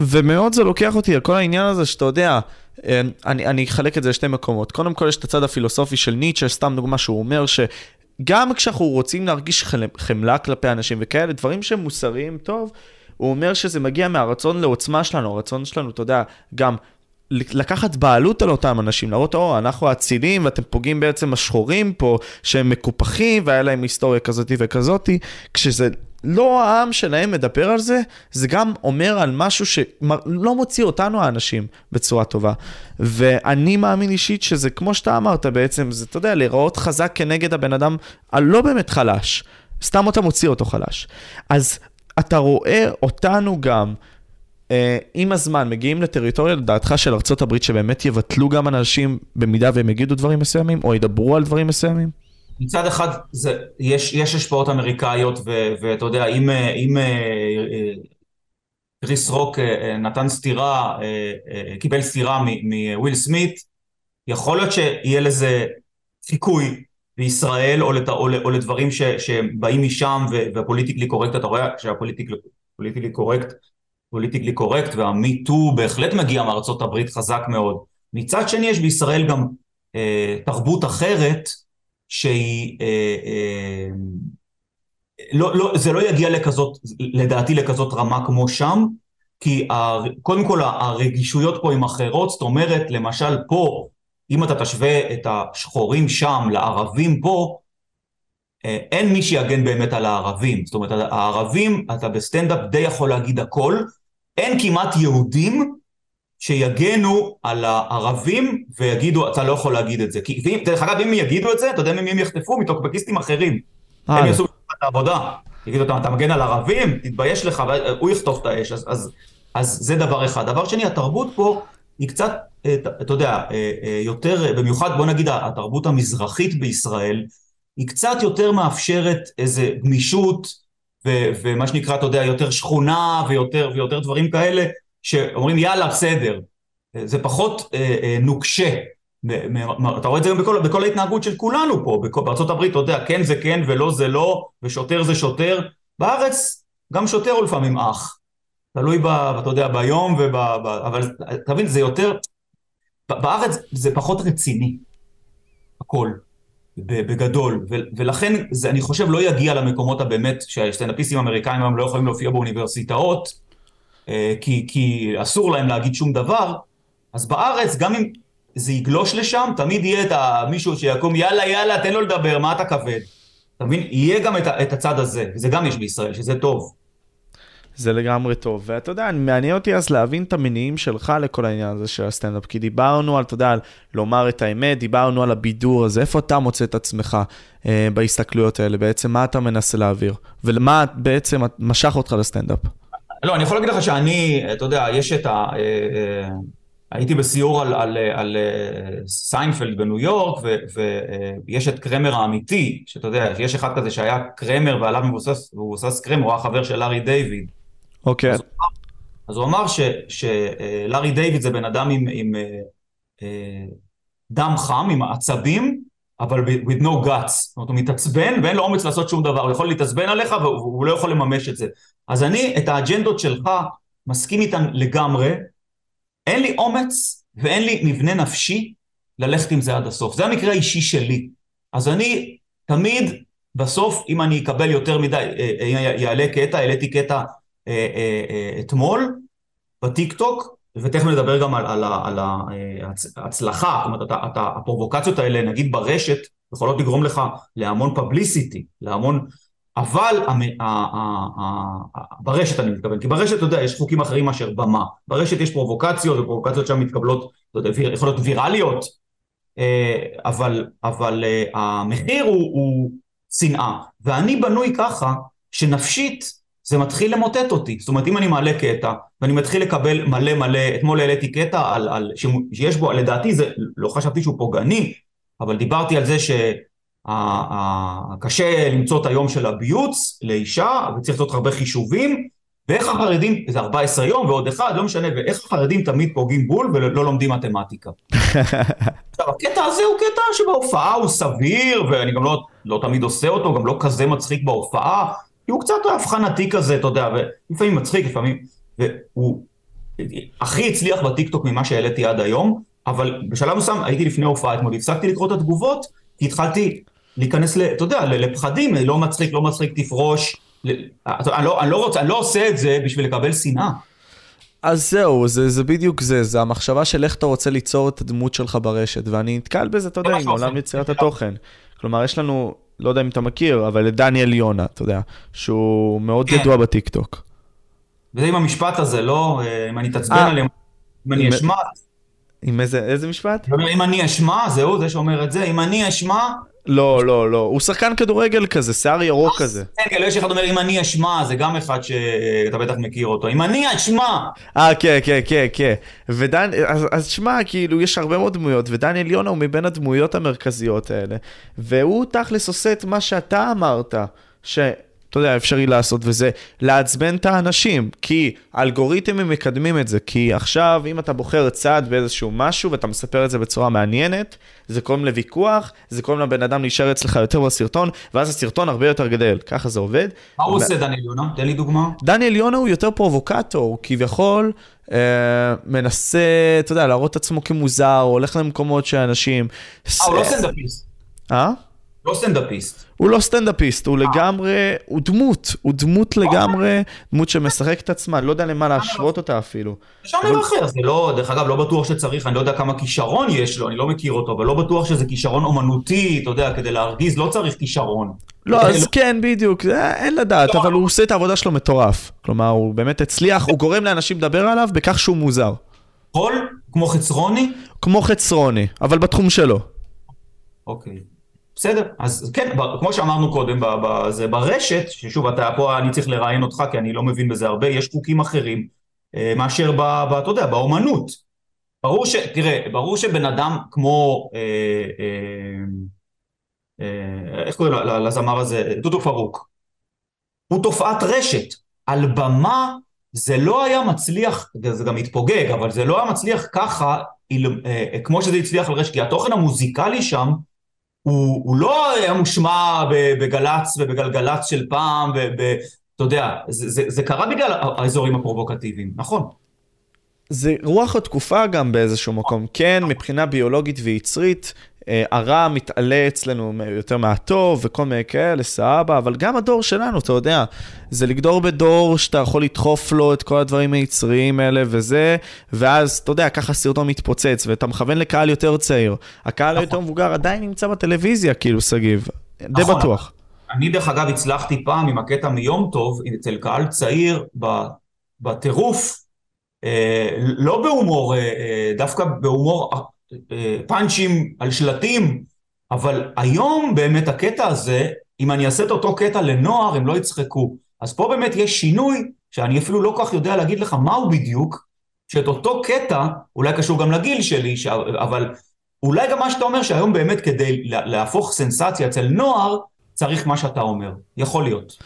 ומאוד זה לוקח אותי על כל העניין הזה שאתה יודע, אה, אני, אני אחלק את זה לשתי מקומות. קודם כל יש את הצד הפילוסופי של ניטשה, סתם דוגמה שהוא אומר שגם כשאנחנו רוצים להרגיש חמלה כלפי אנשים וכאלה, דברים שהם מוסריים טוב, הוא אומר שזה מגיע מהרצון לעוצמה שלנו, הרצון שלנו, אתה יודע, גם לקחת בעלות על אותם אנשים, להראות, או, אנחנו אצילים ואתם פוגעים בעצם השחורים פה, שהם מקופחים והיה להם היסטוריה כזאתי וכזאתי, כשזה לא העם שלהם מדבר על זה, זה גם אומר על משהו שלא מוציא אותנו האנשים בצורה טובה. ואני מאמין אישית שזה כמו שאתה אמרת בעצם, זה, אתה יודע, להיראות חזק כנגד הבן אדם הלא באמת חלש. סתם אתה מוציא אותו חלש. אז אתה רואה אותנו גם, אה, עם הזמן, מגיעים לטריטוריה, לדעתך, של ארה"ב, שבאמת יבטלו גם אנשים במידה והם יגידו דברים מסוימים, או ידברו על דברים מסוימים? מצד אחד זה, יש, יש השפעות אמריקאיות ואתה יודע אם, אם קריס רוק אה, נתן סטירה, אה, אה, קיבל סטירה מוויל סמית, יכול להיות שיהיה לזה חיקוי בישראל או, לת, או, או לדברים ש, שבאים משם והפוליטיקלי קורקט, אתה רואה שהפוליטיקלי קורקט, פוליטיקלי קורקט והמי-טו בהחלט מגיע מארצות הברית חזק מאוד. מצד שני יש בישראל גם אה, תרבות אחרת שהיא... אה, אה, לא, לא, זה לא יגיע לכזאת, לדעתי לכזאת רמה כמו שם, כי ה, קודם כל הרגישויות פה הן אחרות, זאת אומרת, למשל פה, אם אתה תשווה את השחורים שם לערבים פה, אה, אין מי שיגן באמת על הערבים. זאת אומרת, הערבים, אתה בסטנדאפ די יכול להגיד הכל, אין כמעט יהודים שיגנו על הערבים ויגידו, אתה לא יכול להגיד את זה. כי, ואם, דרך אגב, אם יגידו את זה, אתה יודע ממי הם יחטפו? מטוקבקיסטים אחרים. הם יעשו את העבודה. יגידו, אתה, אתה מגן על ערבים? תתבייש לך, והוא יחטוף את האש. אז, אז, אז זה דבר אחד. דבר שני, התרבות פה היא קצת, אה, אתה יודע, אה, אה, יותר, במיוחד בוא נגיד התרבות המזרחית בישראל, היא קצת יותר מאפשרת איזה גמישות, ו, ומה שנקרא, אתה יודע, יותר שכונה ויותר, ויותר דברים כאלה, שאומרים יאללה בסדר, זה פחות אה, אה, נוקשה, אתה רואה את זה גם בכל, בכל ההתנהגות של כולנו פה, הברית אתה יודע כן זה כן ולא זה לא, ושוטר זה שוטר, בארץ גם שוטר הוא לפעמים אח, תלוי ב, אתה יודע, ביום וב... ב, אבל אתה מבין, זה יותר, בארץ זה פחות רציני, הכל. בגדול, ולכן זה אני חושב לא יגיע למקומות הבאמת שהסטנדאפיסטים האמריקאים היום לא יכולים להופיע באוניברסיטאות, כי, כי אסור להם להגיד שום דבר, אז בארץ גם אם זה יגלוש לשם, תמיד יהיה את מישהו שיקום, יאללה יאללה תן לו לדבר, מה אתה כבד? אתה מבין? יהיה גם את, את הצד הזה, וזה גם יש בישראל, שזה טוב. זה לגמרי טוב. ואתה יודע, מעניין אותי אז להבין את המניעים שלך לכל העניין הזה של הסטנדאפ, כי דיברנו על, אתה יודע, על לומר את האמת, דיברנו על הבידור הזה, איפה אתה מוצא את עצמך אה, בהסתכלויות האלה? בעצם מה אתה מנסה להעביר? ולמה בעצם משך אותך לסטנדאפ? לא, אני יכול להגיד לך שאני, אתה יודע, יש את ה... אה, אה, הייתי בסיור על, על, על אה, סיינפלד בניו יורק, ויש את קרמר האמיתי, שאתה יודע, יש אחד כזה שהיה קרמר ועליו מבוסס, מבוסס קרמר, הוא היה חבר של לארי דיוויד. אוקיי. אז, אז הוא אמר שלארי דיוויד זה בן אדם עם, עם דם חם, עם עצבים, אבל with no guts, זאת אומרת הוא מתעצבן ואין לו אומץ לעשות שום דבר, הוא יכול להתעצבן עליך והוא לא יכול לממש את זה. אז אני את האג'נדות שלך מסכים איתן לגמרי, אין לי אומץ ואין לי מבנה נפשי ללכת עם זה עד הסוף. זה המקרה האישי שלי. אז אני תמיד, בסוף, אם אני אקבל יותר מדי, אה, אה, יעלה קטע, העליתי קטע אה, אתמול בטיק טוק, ותכף נדבר גם על, על, על ההצלחה, זאת אומרת, אתה, אתה, הפרובוקציות האלה, נגיד ברשת, יכולות לגרום לך להמון פבליסיטי, להמון... אבל ברשת אני מתכוון, כי ברשת, אתה יודע, יש חוקים אחרים מאשר במה. ברשת יש פרובוקציות, ופרובוקציות שם מתקבלות, אתה יודע, יכול להיות ויראליות, אה, אבל, אבל אה, המחיר הוא, הוא שנאה. ואני בנוי ככה, שנפשית זה מתחיל למוטט אותי. זאת אומרת, אם אני מעלה קטע, ואני מתחיל לקבל מלא מלא, אתמול העליתי קטע על, על, שיש בו, לדעתי זה, לא חשבתי שהוא פוגעני, אבל דיברתי על זה ש... קשה למצוא את היום של הביוץ לאישה, וצריך לעשות הרבה חישובים, ואיך החרדים, זה 14 יום ועוד אחד, לא משנה, ואיך החרדים תמיד פוגעים בול ולא לומדים מתמטיקה. עכשיו, הקטע הזה הוא קטע שבהופעה הוא סביר, ואני גם לא, לא תמיד עושה אותו, גם לא כזה מצחיק בהופעה, כי הוא קצת הבחנתי כזה, אתה יודע, ולפעמים מצחיק, לפעמים, והוא הכי הצליח בטיקטוק ממה שהעליתי עד היום, אבל בשלב מסוים הייתי לפני הופעה אתמול, הפסקתי לקרוא את התגובות, כי התחלתי להיכנס, אתה יודע, לפחדים, לא מצחיק, לא מצחיק, תפרוש. אני לא, אני, לא רוצה, אני לא עושה את זה בשביל לקבל שנאה. אז זהו, זה, זה בדיוק זה, זה המחשבה של איך אתה רוצה ליצור את הדמות שלך ברשת, ואני נתקל בזה, אתה יודע, עם עולם יצירת התוכן. כלומר, יש לנו, לא יודע אם אתה מכיר, אבל את דניאל יונה, אתה יודע, שהוא מאוד כן. ידוע בטיקטוק. וזה עם המשפט הזה, לא? אה, אם אני אתעצבן אה, עליהם, אם אני אשמע... עם איזה, איזה משפט? אם אני אשמע, זהו, זה שאומר את זה, אם אני אשמע, לא, לא, לא. הוא שחקן כדורגל כזה, שיער ירוק אה, כזה. כן, יש אחד אומר, אם אני אשמע, זה גם אחד שאתה בטח מכיר אותו. אם אני אשמע! אה, כן, כן, כן, כן. ודן, אז, אז שמע, כאילו, יש הרבה מאוד דמויות, ודניאל יונה הוא מבין הדמויות המרכזיות האלה. והוא תכלס עושה את מה שאתה אמרת, ש... אתה יודע, אפשרי לעשות, וזה לעצבן את האנשים, כי האלגוריתמים מקדמים את זה, כי עכשיו, אם אתה בוחר צד באיזשהו משהו ואתה מספר את זה בצורה מעניינת, זה קוראים לוויכוח, זה קוראים לבן אדם להישאר אצלך יותר בסרטון, ואז הסרטון הרבה יותר גדל, ככה זה עובד. מה הוא עושה דניאל יונה? תן לי דוגמה. דניאל יונה הוא יותר פרובוקטור, כביכול אה, מנסה, אתה יודע, להראות את עצמו כמוזר, הולך למקומות שאנשים... אה, הוא לא סטנדאפיסט. אה? לא סטנדאפיסט. הוא לא סטנדאפיסט, הוא לגמרי, הוא דמות, הוא דמות לגמרי, דמות שמשחקת את עצמה, לא יודע למה להשוות אותה אפילו. אפשר לדבר אחר, זה לא, דרך אגב, לא בטוח שצריך, אני לא יודע כמה כישרון יש לו, אני לא מכיר אותו, אבל לא בטוח שזה כישרון אומנותי, אתה יודע, כדי להרגיז לא צריך כישרון. לא, אז כן, בדיוק, אין לדעת, אבל הוא עושה את העבודה שלו מטורף. כלומר, הוא באמת הצליח, הוא גורם לאנשים לדבר עליו בכך שהוא מוזר. חול? כמו חצרוני? כמו חצרוני, אבל בתחום שלו. אוקיי. בסדר, אז כן, כמו שאמרנו קודם, זה ברשת, ששוב, אתה פה, אני צריך לראיין אותך, כי אני לא מבין בזה הרבה, יש חוקים אחרים אה, מאשר, ב, ב, אתה יודע, באומנות. ברור ש... תראה, ברור שבן אדם כמו... אה, אה, אה, איך קוראים לזמר הזה? דודו פרוק. הוא תופעת רשת. על במה זה לא היה מצליח, זה גם מתפוגג, אבל זה לא היה מצליח ככה, אה, כמו שזה הצליח על רשת, כי התוכן המוזיקלי שם הוא, הוא לא היה מושמע בגל"צ ובגלגלצ של פעם, ואתה יודע, זה, זה, זה קרה בגלל האזורים הפרובוקטיביים, נכון. זה רוח התקופה גם באיזשהו מקום. כן, מבחינה ביולוגית ויצרית, הרע מתעלה אצלנו יותר מהטוב וכל מיני כאלה, סבבה, אבל גם הדור שלנו, אתה יודע, זה לגדור בדור שאתה יכול לדחוף לו את כל הדברים היצריים האלה וזה, ואז, אתה יודע, ככה סרטון מתפוצץ, ואתה מכוון לקהל יותר צעיר. הקהל נכון. היותר מבוגר עדיין נמצא בטלוויזיה, כאילו, סגיב. די נכון. בטוח. אני דרך אגב הצלחתי פעם עם הקטע מיום טוב, אצל קהל צעיר, בטירוף, אה, לא בהומור, אה, אה, דווקא בהומור פאנצ'ים על שלטים, אבל היום באמת הקטע הזה, אם אני אעשה את אותו קטע לנוער, הם לא יצחקו. אז פה באמת יש שינוי, שאני אפילו לא כל כך יודע להגיד לך מהו בדיוק, שאת אותו קטע, אולי קשור גם לגיל שלי, ש... אבל אולי גם מה שאתה אומר, שהיום באמת כדי להפוך סנסציה אצל נוער, צריך מה שאתה אומר. יכול להיות.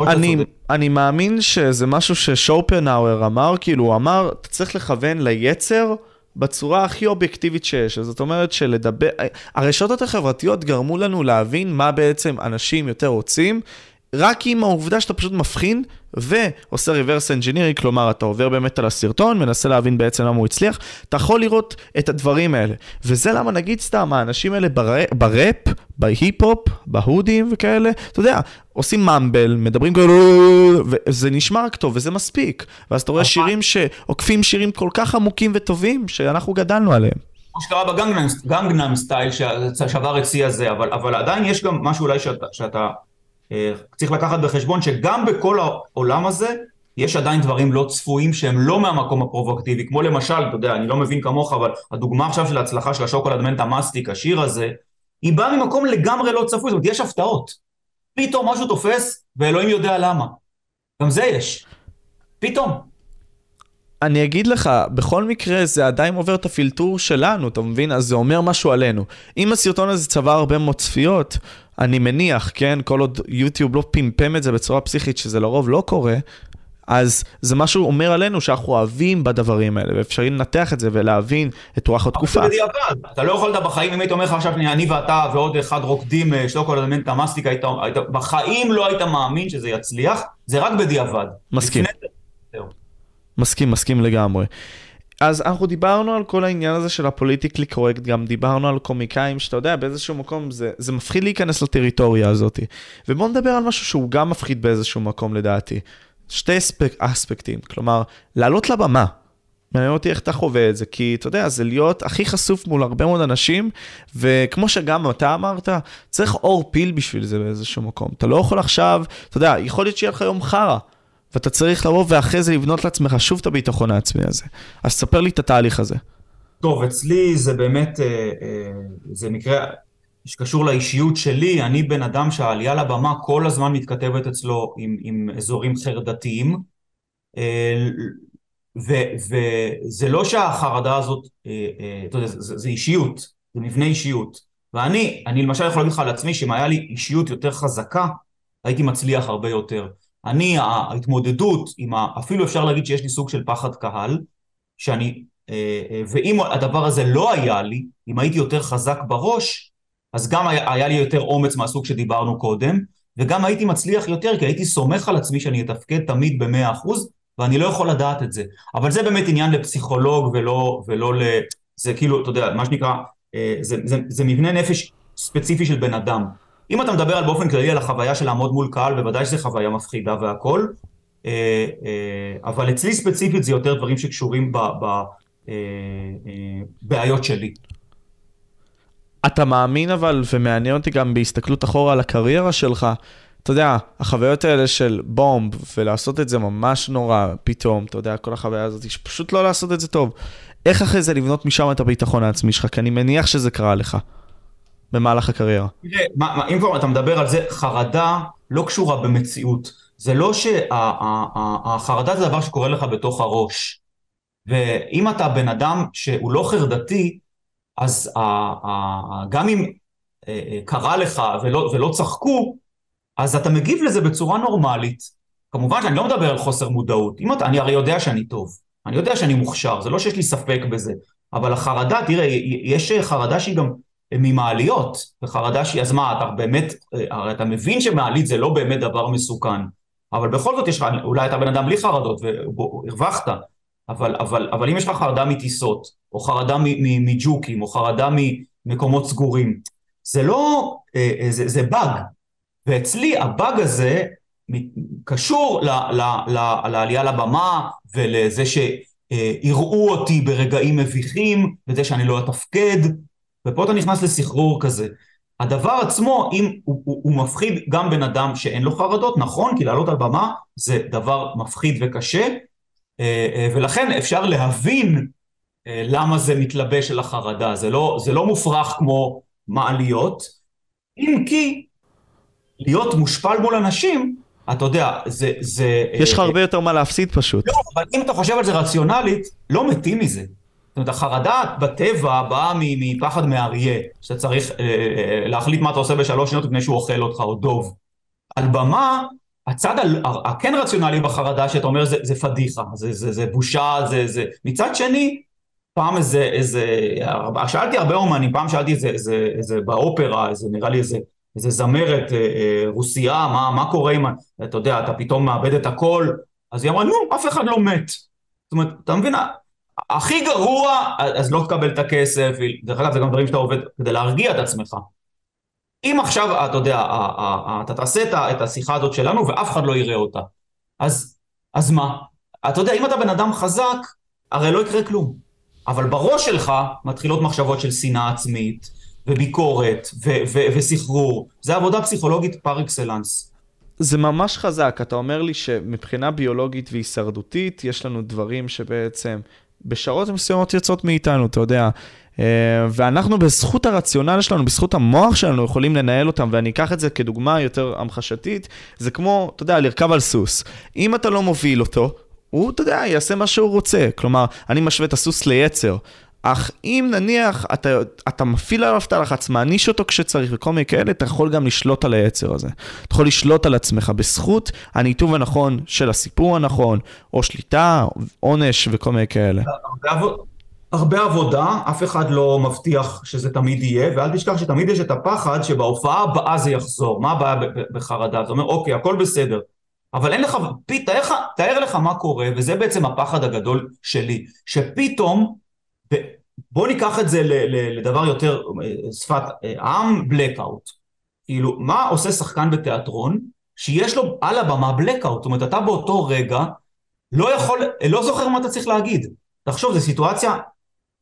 אני, אני מאמין שזה משהו ששופנאוור אמר, כאילו הוא אמר, אתה צריך לכוון ליצר בצורה הכי אובייקטיבית שיש. זאת אומרת שלדבר, הרשתות החברתיות גרמו לנו להבין מה בעצם אנשים יותר רוצים, רק עם העובדה שאתה פשוט מבחין ועושה reverse engineering, כלומר, אתה עובר באמת על הסרטון, מנסה להבין בעצם למה הוא הצליח, אתה יכול לראות את הדברים האלה. וזה למה נגיד סתם, האנשים האלה בראפ, בהיפ-הופ, בהודים וכאלה, אתה יודע, עושים ממבל, מדברים כאלה, וזה נשמע רק טוב, וזה מספיק. ואז אתה רואה. שירים שעוקפים שירים כל כך עמוקים וטובים, שאנחנו גדלנו עליהם. כמו שקרה בגנגנם סטייל, ששבר את שיא הזה, אבל, אבל עדיין יש גם משהו אולי שאתה, שאתה צריך לקחת בחשבון שגם בכל העולם הזה יש עדיין דברים לא צפויים שהם לא מהמקום הפרובוקטיבי, כמו למשל, אתה יודע, אני לא מבין כמוך, אבל הדוגמה עכשיו של ההצלחה של השוקולד מנטה מסטיק, השיר הזה, היא באה ממקום לגמרי לא צפוי, זאת אומרת, יש הפתעות. פתאום משהו תופס, ואלוהים יודע למה. גם זה יש. פתאום. אני אגיד לך, בכל מקרה זה עדיין עובר את הפילטור שלנו, אתה מבין? אז זה אומר משהו עלינו. אם הסרטון הזה צבר הרבה מאוד צפיות, אני מניח, כן, כל עוד יוטיוב לא פמפם את זה בצורה פסיכית, שזה לרוב לא קורה, אז זה משהו אומר עלינו שאנחנו אוהבים בדברים האלה, ואפשרי לנתח את זה ולהבין את רוח התקופה. אבל זה בדיעבד, אתה לא יכולת בחיים, אם היית אומר לך עכשיו, אני ואתה ועוד אחד רוקדים, אה, כל אלמנט המסטיק, היית, היית, בחיים לא היית מאמין שזה יצליח, זה רק בדיעבד. מסכים. מסכים, מסכים לגמרי. אז אנחנו דיברנו על כל העניין הזה של הפוליטיקלי קורקט, גם דיברנו על קומיקאים, שאתה יודע, באיזשהו מקום זה, זה מפחיד להיכנס לטריטוריה הזאת. ובואו נדבר על משהו שהוא גם מפחיד באיזשהו מקום לדעתי. שתי אספק, אספקטים, כלומר, לעלות לבמה. מעניין אותי איך אתה חווה את זה, כי אתה יודע, זה להיות הכי חשוף מול הרבה מאוד אנשים, וכמו שגם אתה אמרת, צריך אור פיל בשביל זה באיזשהו מקום. אתה לא יכול עכשיו, אתה יודע, יכול להיות שיהיה לך יום חרא. ואתה צריך לבוא ואחרי זה לבנות לעצמך שוב את הביטחון העצמי הזה. אז ספר לי את התהליך הזה. טוב, אצלי זה באמת, אה, אה, זה מקרה שקשור לאישיות שלי, אני בן אדם שהעלייה לבמה כל הזמן מתכתבת אצלו עם, עם אזורים חרדתיים, אה, וזה לא שהחרדה הזאת, אתה יודע, זה, זה אישיות, זה מבנה אישיות. ואני, אני למשל יכול להגיד לך על עצמי שאם היה לי אישיות יותר חזקה, הייתי מצליח הרבה יותר. אני, ההתמודדות עם ה... אפילו אפשר להגיד שיש לי סוג של פחד קהל, שאני... אה, אה, ואם הדבר הזה לא היה לי, אם הייתי יותר חזק בראש, אז גם היה, היה לי יותר אומץ מהסוג שדיברנו קודם, וגם הייתי מצליח יותר, כי הייתי סומך על עצמי שאני אתפקד תמיד במאה אחוז, ואני לא יכול לדעת את זה. אבל זה באמת עניין לפסיכולוג ולא, ולא ל... זה כאילו, אתה יודע, מה שנקרא, אה, זה, זה, זה מבנה נפש ספציפי של בן אדם. אם אתה מדבר על באופן כללי על החוויה של לעמוד מול קהל, בוודאי שזו חוויה מפחידה והכל, אה, אה, אבל אצלי ספציפית זה יותר דברים שקשורים בבעיות אה, שלי. אתה מאמין אבל, ומעניין אותי גם בהסתכלות אחורה על הקריירה שלך, אתה יודע, החוויות האלה של בומב, ולעשות את זה ממש נורא פתאום, אתה יודע, כל החוויה הזאת, שפשוט לא לעשות את זה טוב. איך אחרי זה לבנות משם את הביטחון העצמי שלך? כי אני מניח שזה קרה לך. במהלך הקריירה? תראה, אם כבר אתה מדבר על זה, חרדה לא קשורה במציאות. זה לא שהחרדה זה דבר שקורה לך בתוך הראש. ואם אתה בן אדם שהוא לא חרדתי, אז גם אם אה, אה, קרה לך ולא, ולא צחקו, אז אתה מגיב לזה בצורה נורמלית. כמובן שאני לא מדבר על חוסר מודעות. אם אתה, אני הרי יודע שאני טוב, אני יודע שאני מוכשר, זה לא שיש לי ספק בזה. אבל החרדה, תראה, יש חרדה שהיא גם ממעליות, וחרדה שהיא, אז מה, אתה באמת, הרי אתה מבין שמעלית זה לא באמת דבר מסוכן, אבל בכל זאת יש לך, אולי אתה בן אדם בלי חרדות והרווחת, אבל, אבל, אבל אם יש לך חרדה מטיסות, או חרדה מג'וקים, או חרדה ממקומות סגורים, זה לא, אה, אה, זה, זה באג, ואצלי הבאג הזה קשור ל, ל, ל, לעלייה לבמה ולזה שיראו אותי ברגעים מביכים, וזה שאני לא אתפקד, ופה אתה נכנס לסחרור כזה. הדבר עצמו, אם הוא, הוא, הוא מפחיד גם בן אדם שאין לו חרדות, נכון, כי לעלות על במה זה דבר מפחיד וקשה, אה, אה, ולכן אפשר להבין אה, למה זה מתלבש על החרדה, זה לא, זה לא מופרך כמו מעליות, אם כי להיות מושפל מול אנשים, אתה יודע, זה... זה יש לך הרבה יותר מה להפסיד פשוט. לא, אבל אם אתה חושב על זה רציונלית, לא מתים מזה. זאת אומרת, החרדה בטבע באה מפחד מאריה, שאתה צריך אה, אה, להחליט מה אתה עושה בשלוש שניות לפני שהוא אוכל אותך, או דוב. על במה, הצד הכן רציונלי בחרדה, שאתה אומר זה, זה פדיחה, זה, זה, זה בושה, זה, זה... מצד שני, פעם איזה, איזה, שאלתי הרבה אומנים, פעם שאלתי איזה, איזה, איזה באופרה, איזה, נראה לי איזה, איזה זמרת אה, אה, רוסייה, מה, מה קורה אם, אתה יודע, אתה פתאום מאבד את הכל, אז היא אמרה, נו, אף אחד לא מת. זאת אומרת, אתה מבין, הכי גרוע, אז לא תקבל את הכסף, דרך אגב זה גם דברים שאתה עובד כדי להרגיע את עצמך. אם עכשיו, אתה יודע, אתה תעשה את השיחה הזאת שלנו ואף אחד לא יראה אותה, אז, אז מה? אתה יודע, אם אתה בן אדם חזק, הרי לא יקרה כלום. אבל בראש שלך מתחילות מחשבות של שנאה עצמית, וביקורת, וסחרור. זה עבודה פסיכולוגית פר אקסלנס. זה ממש חזק, אתה אומר לי שמבחינה ביולוגית והישרדותית, יש לנו דברים שבעצם בשעות מסוימות יוצאות מאיתנו, אתה יודע. אה, ואנחנו בזכות הרציונל שלנו, בזכות המוח שלנו, יכולים לנהל אותם, ואני אקח את זה כדוגמה יותר המחשתית, זה כמו, אתה יודע, לרכב על סוס. אם אתה לא מוביל אותו, הוא, אתה יודע, יעשה מה שהוא רוצה. כלומר, אני משווה את הסוס ליצר. אך אם נניח אתה, אתה מפעיל עליו את הלחץ, מעניש אותו כשצריך וכל מיני כאלה, אתה יכול גם לשלוט על היצר הזה. אתה יכול לשלוט על עצמך בזכות הניתוב הנכון של הסיפור הנכון, או שליטה, עונש וכל מיני כאלה. הרבה עבודה, אף אחד לא מבטיח שזה תמיד יהיה, ואל תשכח שתמיד יש את הפחד שבהופעה הבאה זה יחזור. מה הבעיה בחרדה? זה אומר, אוקיי, הכל בסדר, אבל אין לך, פי, תאר, תאר לך מה קורה, וזה בעצם הפחד הגדול שלי, שפתאום בוא ניקח את זה לדבר יותר שפת עם, בלקאוט. כאילו, מה עושה שחקן בתיאטרון שיש לו על הבמה בלקאוט? זאת אומרת, אתה באותו רגע לא יכול, לא זוכר מה אתה צריך להגיד. תחשוב, זו סיטואציה,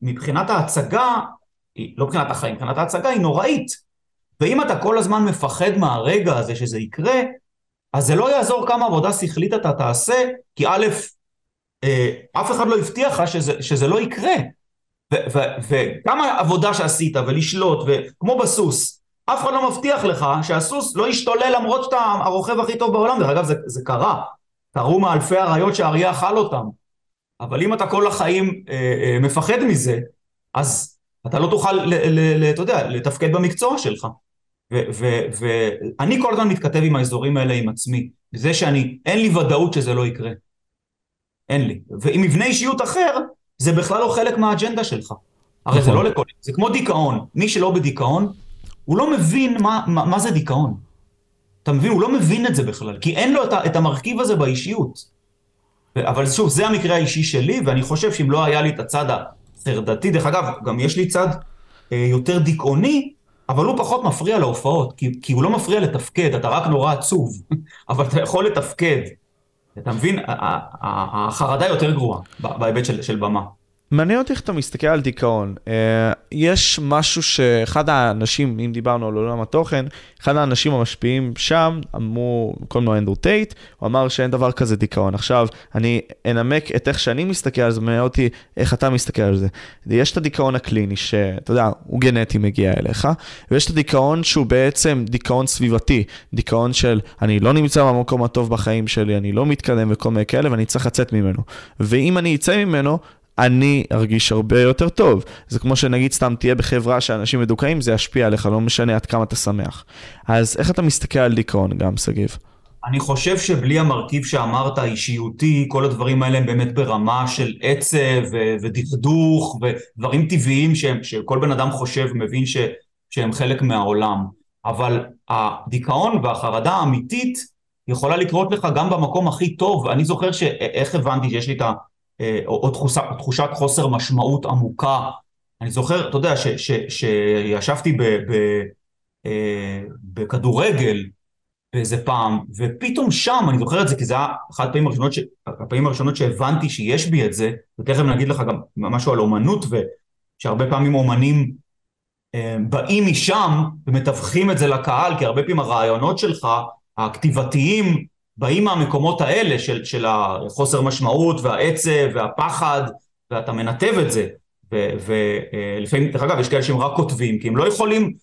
מבחינת ההצגה, לא מבחינת החיים, מבחינת ההצגה היא נוראית. ואם אתה כל הזמן מפחד מהרגע הזה שזה יקרה, אז זה לא יעזור כמה עבודה שכלית אתה תעשה, כי א', אה, אף אחד לא הבטיח לך שזה, שזה לא יקרה. וכמה עבודה שעשית ולשלוט וכמו בסוס אף אחד לא מבטיח לך שהסוס לא ישתולל למרות שאתה הרוכב הכי טוב בעולם. דרך אגב זה, זה קרה. קרו מאלפי אריות שהאריה אכל אותם. אבל אם אתה כל החיים אה, אה, מפחד מזה אז אתה לא תוכל ל, ל, ל, אתה יודע, לתפקד במקצוע שלך. ואני כל הזמן מתכתב עם האזורים האלה עם עצמי. זה שאני אין לי ודאות שזה לא יקרה. אין לי. ועם מבנה אישיות אחר זה בכלל לא חלק מהאג'נדה שלך. הרי זה נכון. לא לכל... זה כמו דיכאון. מי שלא בדיכאון, הוא לא מבין מה, מה, מה זה דיכאון. אתה מבין? הוא לא מבין את זה בכלל, כי אין לו את, את המרכיב הזה באישיות. אבל שוב, זה המקרה האישי שלי, ואני חושב שאם לא היה לי את הצד החרדתי, דרך אגב, גם יש לי צד אה, יותר דיכאוני, אבל הוא פחות מפריע להופעות, כי, כי הוא לא מפריע לתפקד, אתה רק נורא עצוב, אבל אתה יכול לתפקד. אתה מבין? החרדה יותר גרועה בהיבט של, של במה. מעניין אותי איך אתה מסתכל על דיכאון. Uh, יש משהו שאחד האנשים, אם דיברנו על עולם התוכן, אחד האנשים המשפיעים שם, אמרו, קוראים לו אנדרו טייט, הוא אמר שאין דבר כזה דיכאון. עכשיו, אני אנמק את איך שאני מסתכל על זה, מעניין אותי איך אתה מסתכל על זה. יש את הדיכאון הקליני, שאתה יודע, הוא גנטי מגיע אליך, ויש את הדיכאון שהוא בעצם דיכאון סביבתי, דיכאון של אני לא נמצא במקום הטוב בחיים שלי, אני לא מתקדם וכל מיני כאלה, ואני צריך לצאת ממנו. ואם אני אצא ממנו, אני ארגיש הרבה יותר טוב. זה כמו שנגיד סתם תהיה בחברה שאנשים מדוכאים, זה ישפיע עליך, לא משנה עד כמה אתה שמח. אז איך אתה מסתכל על דיכאון גם, שגיב? אני חושב שבלי המרכיב שאמרת, האישיותי, כל הדברים האלה הם באמת ברמה של עצב ודכדוך ודברים טבעיים שהם, שכל בן אדם חושב ומבין ש- שהם חלק מהעולם. אבל הדיכאון והחרדה האמיתית יכולה לקרות לך גם במקום הכי טוב. אני זוכר שאיך הבנתי שיש לי את ה... אה, או, או תחושה, תחושת חוסר משמעות עמוקה. אני זוכר, אתה יודע, שישבתי ב, ב, אה, בכדורגל באיזה פעם, ופתאום שם, אני זוכר את זה כי זה היה אחת הפעמים הראשונות, ש... הפעמים הראשונות שהבנתי שיש בי את זה, ותכף נגיד לך גם משהו על אומנות, ושהרבה פעמים אומנים באים משם ומתווכים את זה לקהל, כי הרבה פעמים הרעיונות שלך, הכתיבתיים, באים מהמקומות האלה של, של החוסר משמעות והעצב והפחד, ואתה מנתב את זה. ולפעמים, דרך אגב, יש כאלה שהם רק כותבים, כי הם לא יכולים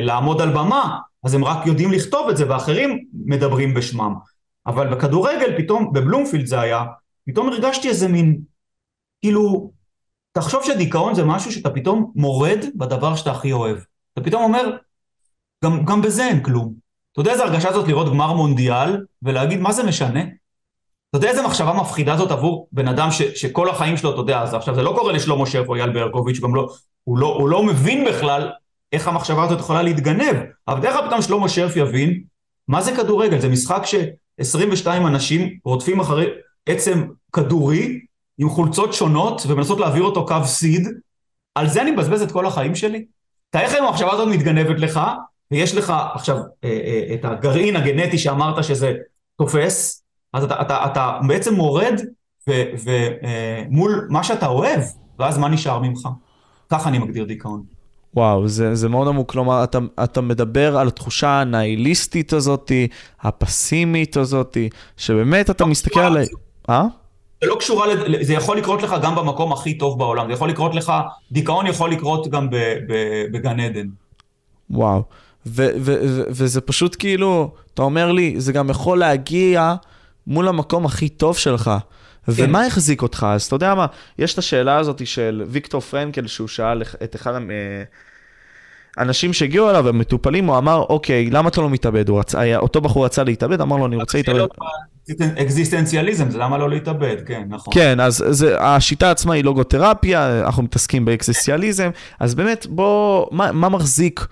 לעמוד על במה, אז הם רק יודעים לכתוב את זה, ואחרים מדברים בשמם. אבל בכדורגל פתאום, בבלומפילד זה היה, פתאום הרגשתי איזה מין, כאילו, תחשוב שדיכאון זה משהו שאתה פתאום מורד בדבר שאתה הכי אוהב. אתה פתאום אומר, גם, גם בזה אין כלום. אתה יודע איזה הרגשה זאת לראות גמר מונדיאל ולהגיד מה זה משנה? אתה יודע איזה מחשבה מפחידה זאת עבור בן אדם ש, שכל החיים שלו, אתה יודע, אז עכשיו זה לא קורה לשלמה שרף או אייל ברקוביץ', לא, הוא לא, הוא לא מבין בכלל איך המחשבה הזאת יכולה להתגנב. אבל דרך אגב פתאום שלמה שרף יבין, מה זה כדורגל? זה משחק ש-22 אנשים רודפים אחרי עצם כדורי עם חולצות שונות ומנסות להעביר אותו קו סיד, על זה אני מבזבז את כל החיים שלי? תאר לך אם המחשבה הזאת מתגנבת לך, ויש לך עכשיו אה, אה, את הגרעין הגנטי שאמרת שזה תופס, אז אתה, אתה, אתה בעצם מורד ומול אה, מה שאתה אוהב, ואז מה נשאר ממך? ככה אני מגדיר דיכאון. וואו, זה, זה מאוד עמוק, כלומר, אתה, אתה מדבר על התחושה הניהיליסטית הזאת, הפסימית הזאת, שבאמת אתה מסתכל על... אה? זה לא קשורה, זה יכול לקרות לך גם במקום הכי טוב בעולם, זה יכול לקרות לך, דיכאון יכול לקרות גם בגן עדן. וואו, ו- ו- ו- וזה פשוט כאילו, אתה אומר לי, זה גם יכול להגיע מול המקום הכי טוב שלך. כן. ומה החזיק אותך? אז אתה יודע מה, יש את השאלה הזאת של ויקטור פרנקל, שהוא שאל את אחד האנשים אה, שהגיעו אליו, המטופלים, הוא אמר, אוקיי, למה אתה לא מתאבד? רצה, אותו בחור רצה להתאבד, אמר לו, אני רוצה להתאבד. אקזיסטנציאליזם, זה למה לא להתאבד, כן, נכון. כן, אז זה, השיטה עצמה היא לוגותרפיה, אנחנו מתעסקים באקזיסטנציאליזם, אז באמת, בוא, מה, מה מחזיק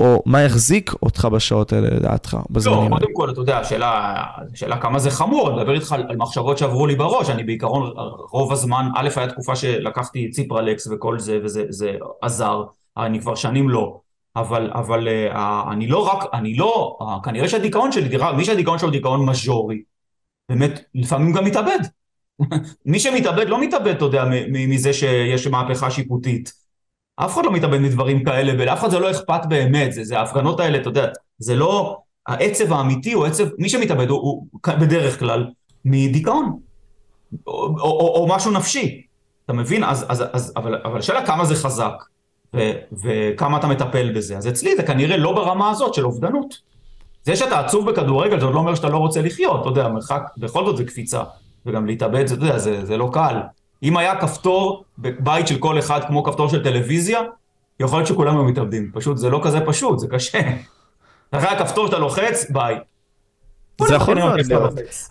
או מה החזיק אותך בשעות האלה לדעתך, בזמנים לא, האלה? לא, קודם כל, אתה יודע, השאלה, השאלה כמה זה חמור, אני מדבר איתך על, על מחשבות שעברו לי בראש, אני בעיקרון, רוב הזמן, א', היה תקופה שלקחתי ציפרלקס וכל זה, וזה עזר, אני כבר שנים לא. אבל, אבל uh, אני לא רק, אני לא, uh, כנראה שהדיכאון שלי, תראה, מי שהדיכאון שלו דיכאון מז'ורי, באמת, לפעמים גם מתאבד. מי שמתאבד לא מתאבד, אתה יודע, מזה שיש מהפכה שיפוטית. אף אחד לא מתאבד מדברים כאלה, ולאף אחד זה לא אכפת באמת, זה, ההפגנות האלה, אתה יודע, זה לא, העצב האמיתי הוא עצב, מי שמתאבד הוא, הוא בדרך כלל מדיכאון, או, או, או, או משהו נפשי, אתה מבין? אז, אז, אז, אבל, אבל השאלה כמה זה חזק, ו, וכמה אתה מטפל בזה, אז אצלי זה כנראה לא ברמה הזאת של אובדנות. זה שאתה עצוב בכדורגל זה עוד לא אומר שאתה לא רוצה לחיות, אתה יודע, מרחק, בכל זאת זה קפיצה, וגם להתאבד, זה, אתה יודע, זה, זה לא קל. אם היה כפתור בבית של כל אחד כמו כפתור של טלוויזיה, יכול להיות שכולם היו מתאבדים. פשוט זה לא כזה פשוט, זה קשה. אחרי הכפתור שאתה לוחץ, ביי. זה יכול להיות,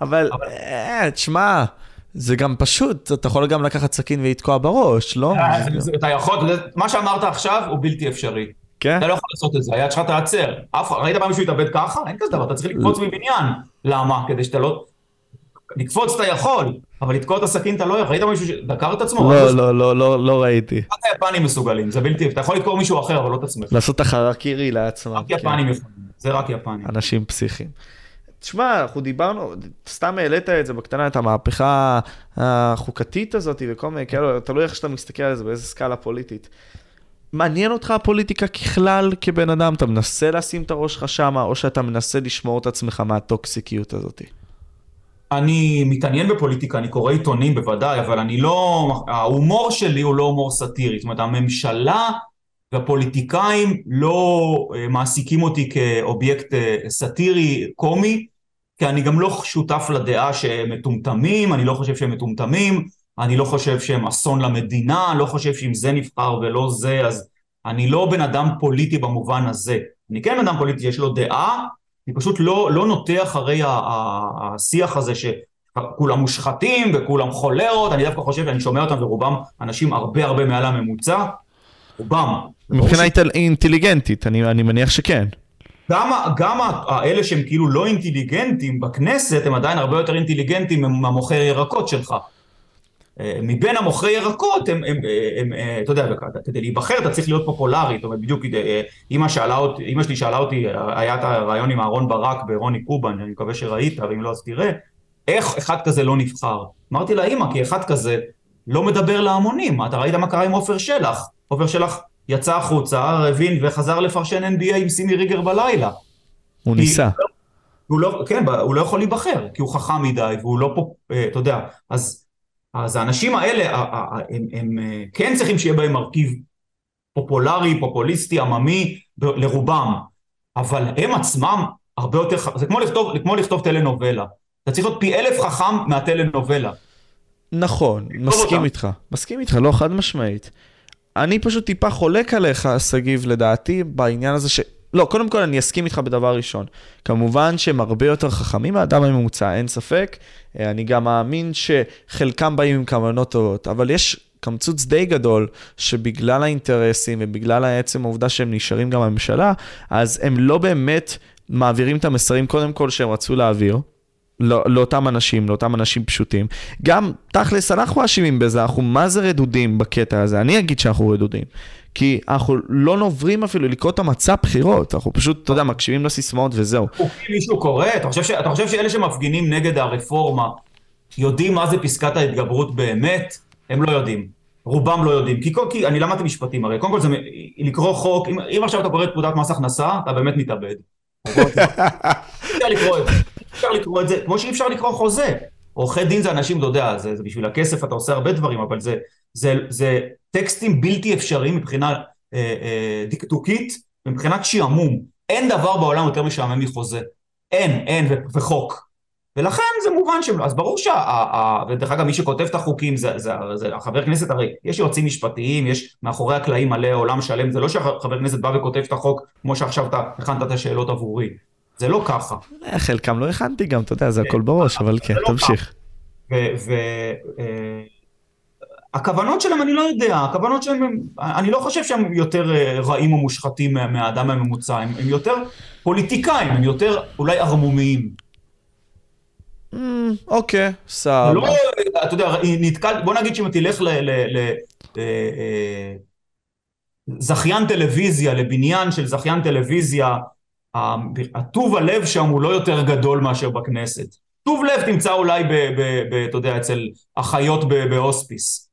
אבל אה, תשמע, זה גם פשוט, אתה יכול גם לקחת סכין ולתקוע בראש, לא? אה, אתה יכול, מה שאמרת עכשיו הוא בלתי אפשרי. כן? אתה לא יכול לעשות את זה, היד שלך תעצר. ראית פעם מישהו יתאבד ככה? אין כזה דבר, אתה צריך לקפוץ מבניין. למה? כדי שאתה לא... לקפוץ אתה יכול, אבל לתקוע את הסכין אתה לא יכול. ראית מישהו שדקר את עצמו? לא, לא, לא, לא, לא ראיתי. רק היפנים מסוגלים, זה בלתי, אתה יכול לדקור מישהו אחר, אבל לא את עצמך. לעשות החרקירי לעצמם. רק יפנים כן. יכולים, זה רק יפנים. אנשים פסיכיים. תשמע, אנחנו דיברנו, סתם העלית את זה בקטנה, את המהפכה החוקתית הזאת וכל מיני כאלו, תלוי איך שאתה מסתכל על זה, באיזה סקאלה פוליטית. מעניין אותך הפוליטיקה ככלל כבן אדם? אתה מנסה לשים את הראש שלך שמה, או שאתה מנסה לשמור את עצמך מהטוקסיקיות הזאת? אני מתעניין בפוליטיקה, אני קורא עיתונים בוודאי, אבל אני לא, ההומור שלי הוא לא הומור סאטירי, זאת אומרת הממשלה והפוליטיקאים לא אה, מעסיקים אותי כאובייקט אה, סאטירי קומי, כי אני גם לא שותף לדעה שהם מטומטמים, אני לא חושב שהם מטומטמים, אני לא חושב שהם אסון למדינה, לא חושב שאם זה נבחר ולא זה, אז אני לא בן אדם פוליטי במובן הזה. אני כן בן אדם פוליטי, יש לו דעה, אני פשוט לא, לא נוטה אחרי השיח הזה שכולם מושחתים וכולם חולרות, אני דווקא חושב שאני שומע אותם ורובם אנשים הרבה הרבה מעל הממוצע, רובם. מבחינה ש... אינטליגנטית, אני, אני מניח שכן. גם, גם האלה שהם כאילו לא אינטליגנטים בכנסת, הם עדיין הרבה יותר אינטליגנטים מהמוכר ירקות שלך. אה, מבין המוכרי ירקות, הם, הם, הם, הם, אתה יודע, כדי להיבחר אתה צריך להיות פופולרי, זאת אומרת, בדיוק אה, אמא שאלה אותי, אמא שלי שאלה אותי, היה את הרעיון עם אהרון ברק ברוני קובן, אני מקווה שראית, ואם לא אז תראה, איך אחד כזה לא נבחר? אמרתי לה, אמא, כי אחד כזה לא מדבר להמונים, אתה ראית מה קרה עם עופר שלח, עופר שלח יצא החוצה, הבין וחזר לפרשן NBA עם סימי ריגר בלילה. הוא ניסה. הוא לא, כן, הוא לא יכול להיבחר, כי הוא חכם מדי, והוא לא פה, אה, אתה יודע, אז, אז האנשים האלה, הם, הם, אה, כן צריכים שיהיה בהם מרכיב פופולרי, פופוליסטי, עממי, לרובם, אבל הם עצמם הרבה יותר, זה כמו לכתוב, כמו לכתוב טלנובלה. אתה צריך להיות פי אלף חכם מהטלנובלה. נכון, מסכים אותה. איתך, מסכים איתך, לא חד משמעית. אני פשוט טיפה חולק עליך, שגיב, לדעתי, בעניין הזה ש... לא, קודם כל אני אסכים איתך בדבר ראשון. כמובן שהם הרבה יותר חכמים מהאדם הממוצע, אין ספק. אה, אני גם מאמין שחלקם באים עם כוונות טובות, אבל יש קמצוץ די גדול, שבגלל האינטרסים ובגלל העצם העובדה שהם נשארים גם בממשלה, אז הם לא באמת מעבירים את המסרים קודם כל שהם רצו להעביר. לא, לאותם אנשים, לאותם אנשים פשוטים. גם, תכלס, אנחנו אשמים בזה, אנחנו מה זה רדודים בקטע הזה? אני אגיד שאנחנו רדודים. כי אנחנו לא נוברים אפילו לקרוא את המצע בחירות, אנחנו פשוט, אתה יודע, מקשיבים לסיסמאות וזהו. מישהו קורא? אתה חושב, ש... אתה חושב שאלה שמפגינים נגד הרפורמה יודעים מה זה פסקת ההתגברות באמת? הם לא יודעים. רובם לא יודעים. כי, כי אני למדתי משפטים הרי, קודם כל זה לקרוא חוק, אם, אם עכשיו אתה קורא את פקודת מס הכנסה, אתה באמת מתאבד. אפשר לקרוא את זה. אפשר לקרוא את זה, כמו שאי אפשר לקרוא חוזה. עורכי דין זה אנשים, אתה יודע, זה, זה בשביל הכסף אתה עושה הרבה דברים, אבל זה, זה, זה טקסטים בלתי אפשריים מבחינה אה, אה, דקדוקית, מבחינת שעמום. אין דבר בעולם יותר משעמם מחוזה. אין, אין, ו- וחוק. ולכן זה מובן שהם, אז ברור שה... ודרך אגב, מי שכותב את החוקים זה, זה, זה החבר כנסת, הרי יש יועצים משפטיים, יש מאחורי הקלעים מלא עולם שלם, זה לא שהחבר כנסת בא וכותב את החוק כמו שעכשיו אתה הכנת את השאלות עבורי. זה לא ככה. אה, חלקם לא הכנתי גם, אתה יודע, זה הכל בראש, אבל כן, לא תמשיך. והכוונות אה, שלהם אני לא יודע, הכוונות שלהם, אני לא חושב שהם יותר אה, רעים או מושחתים מהאדם הממוצע, הם יותר פוליטיקאים, הם יותר אולי ערמומיים. Mm, אוקיי, סבבה. לא, אתה יודע, נתקל, בוא נגיד שאם תלך לזכיין טלוויזיה, לבניין של זכיין טלוויזיה, הטוב הלב שם הוא לא יותר גדול מאשר בכנסת. טוב לב תמצא אולי, ב, ב, ב, אתה יודע, אצל אחיות בהוספיס.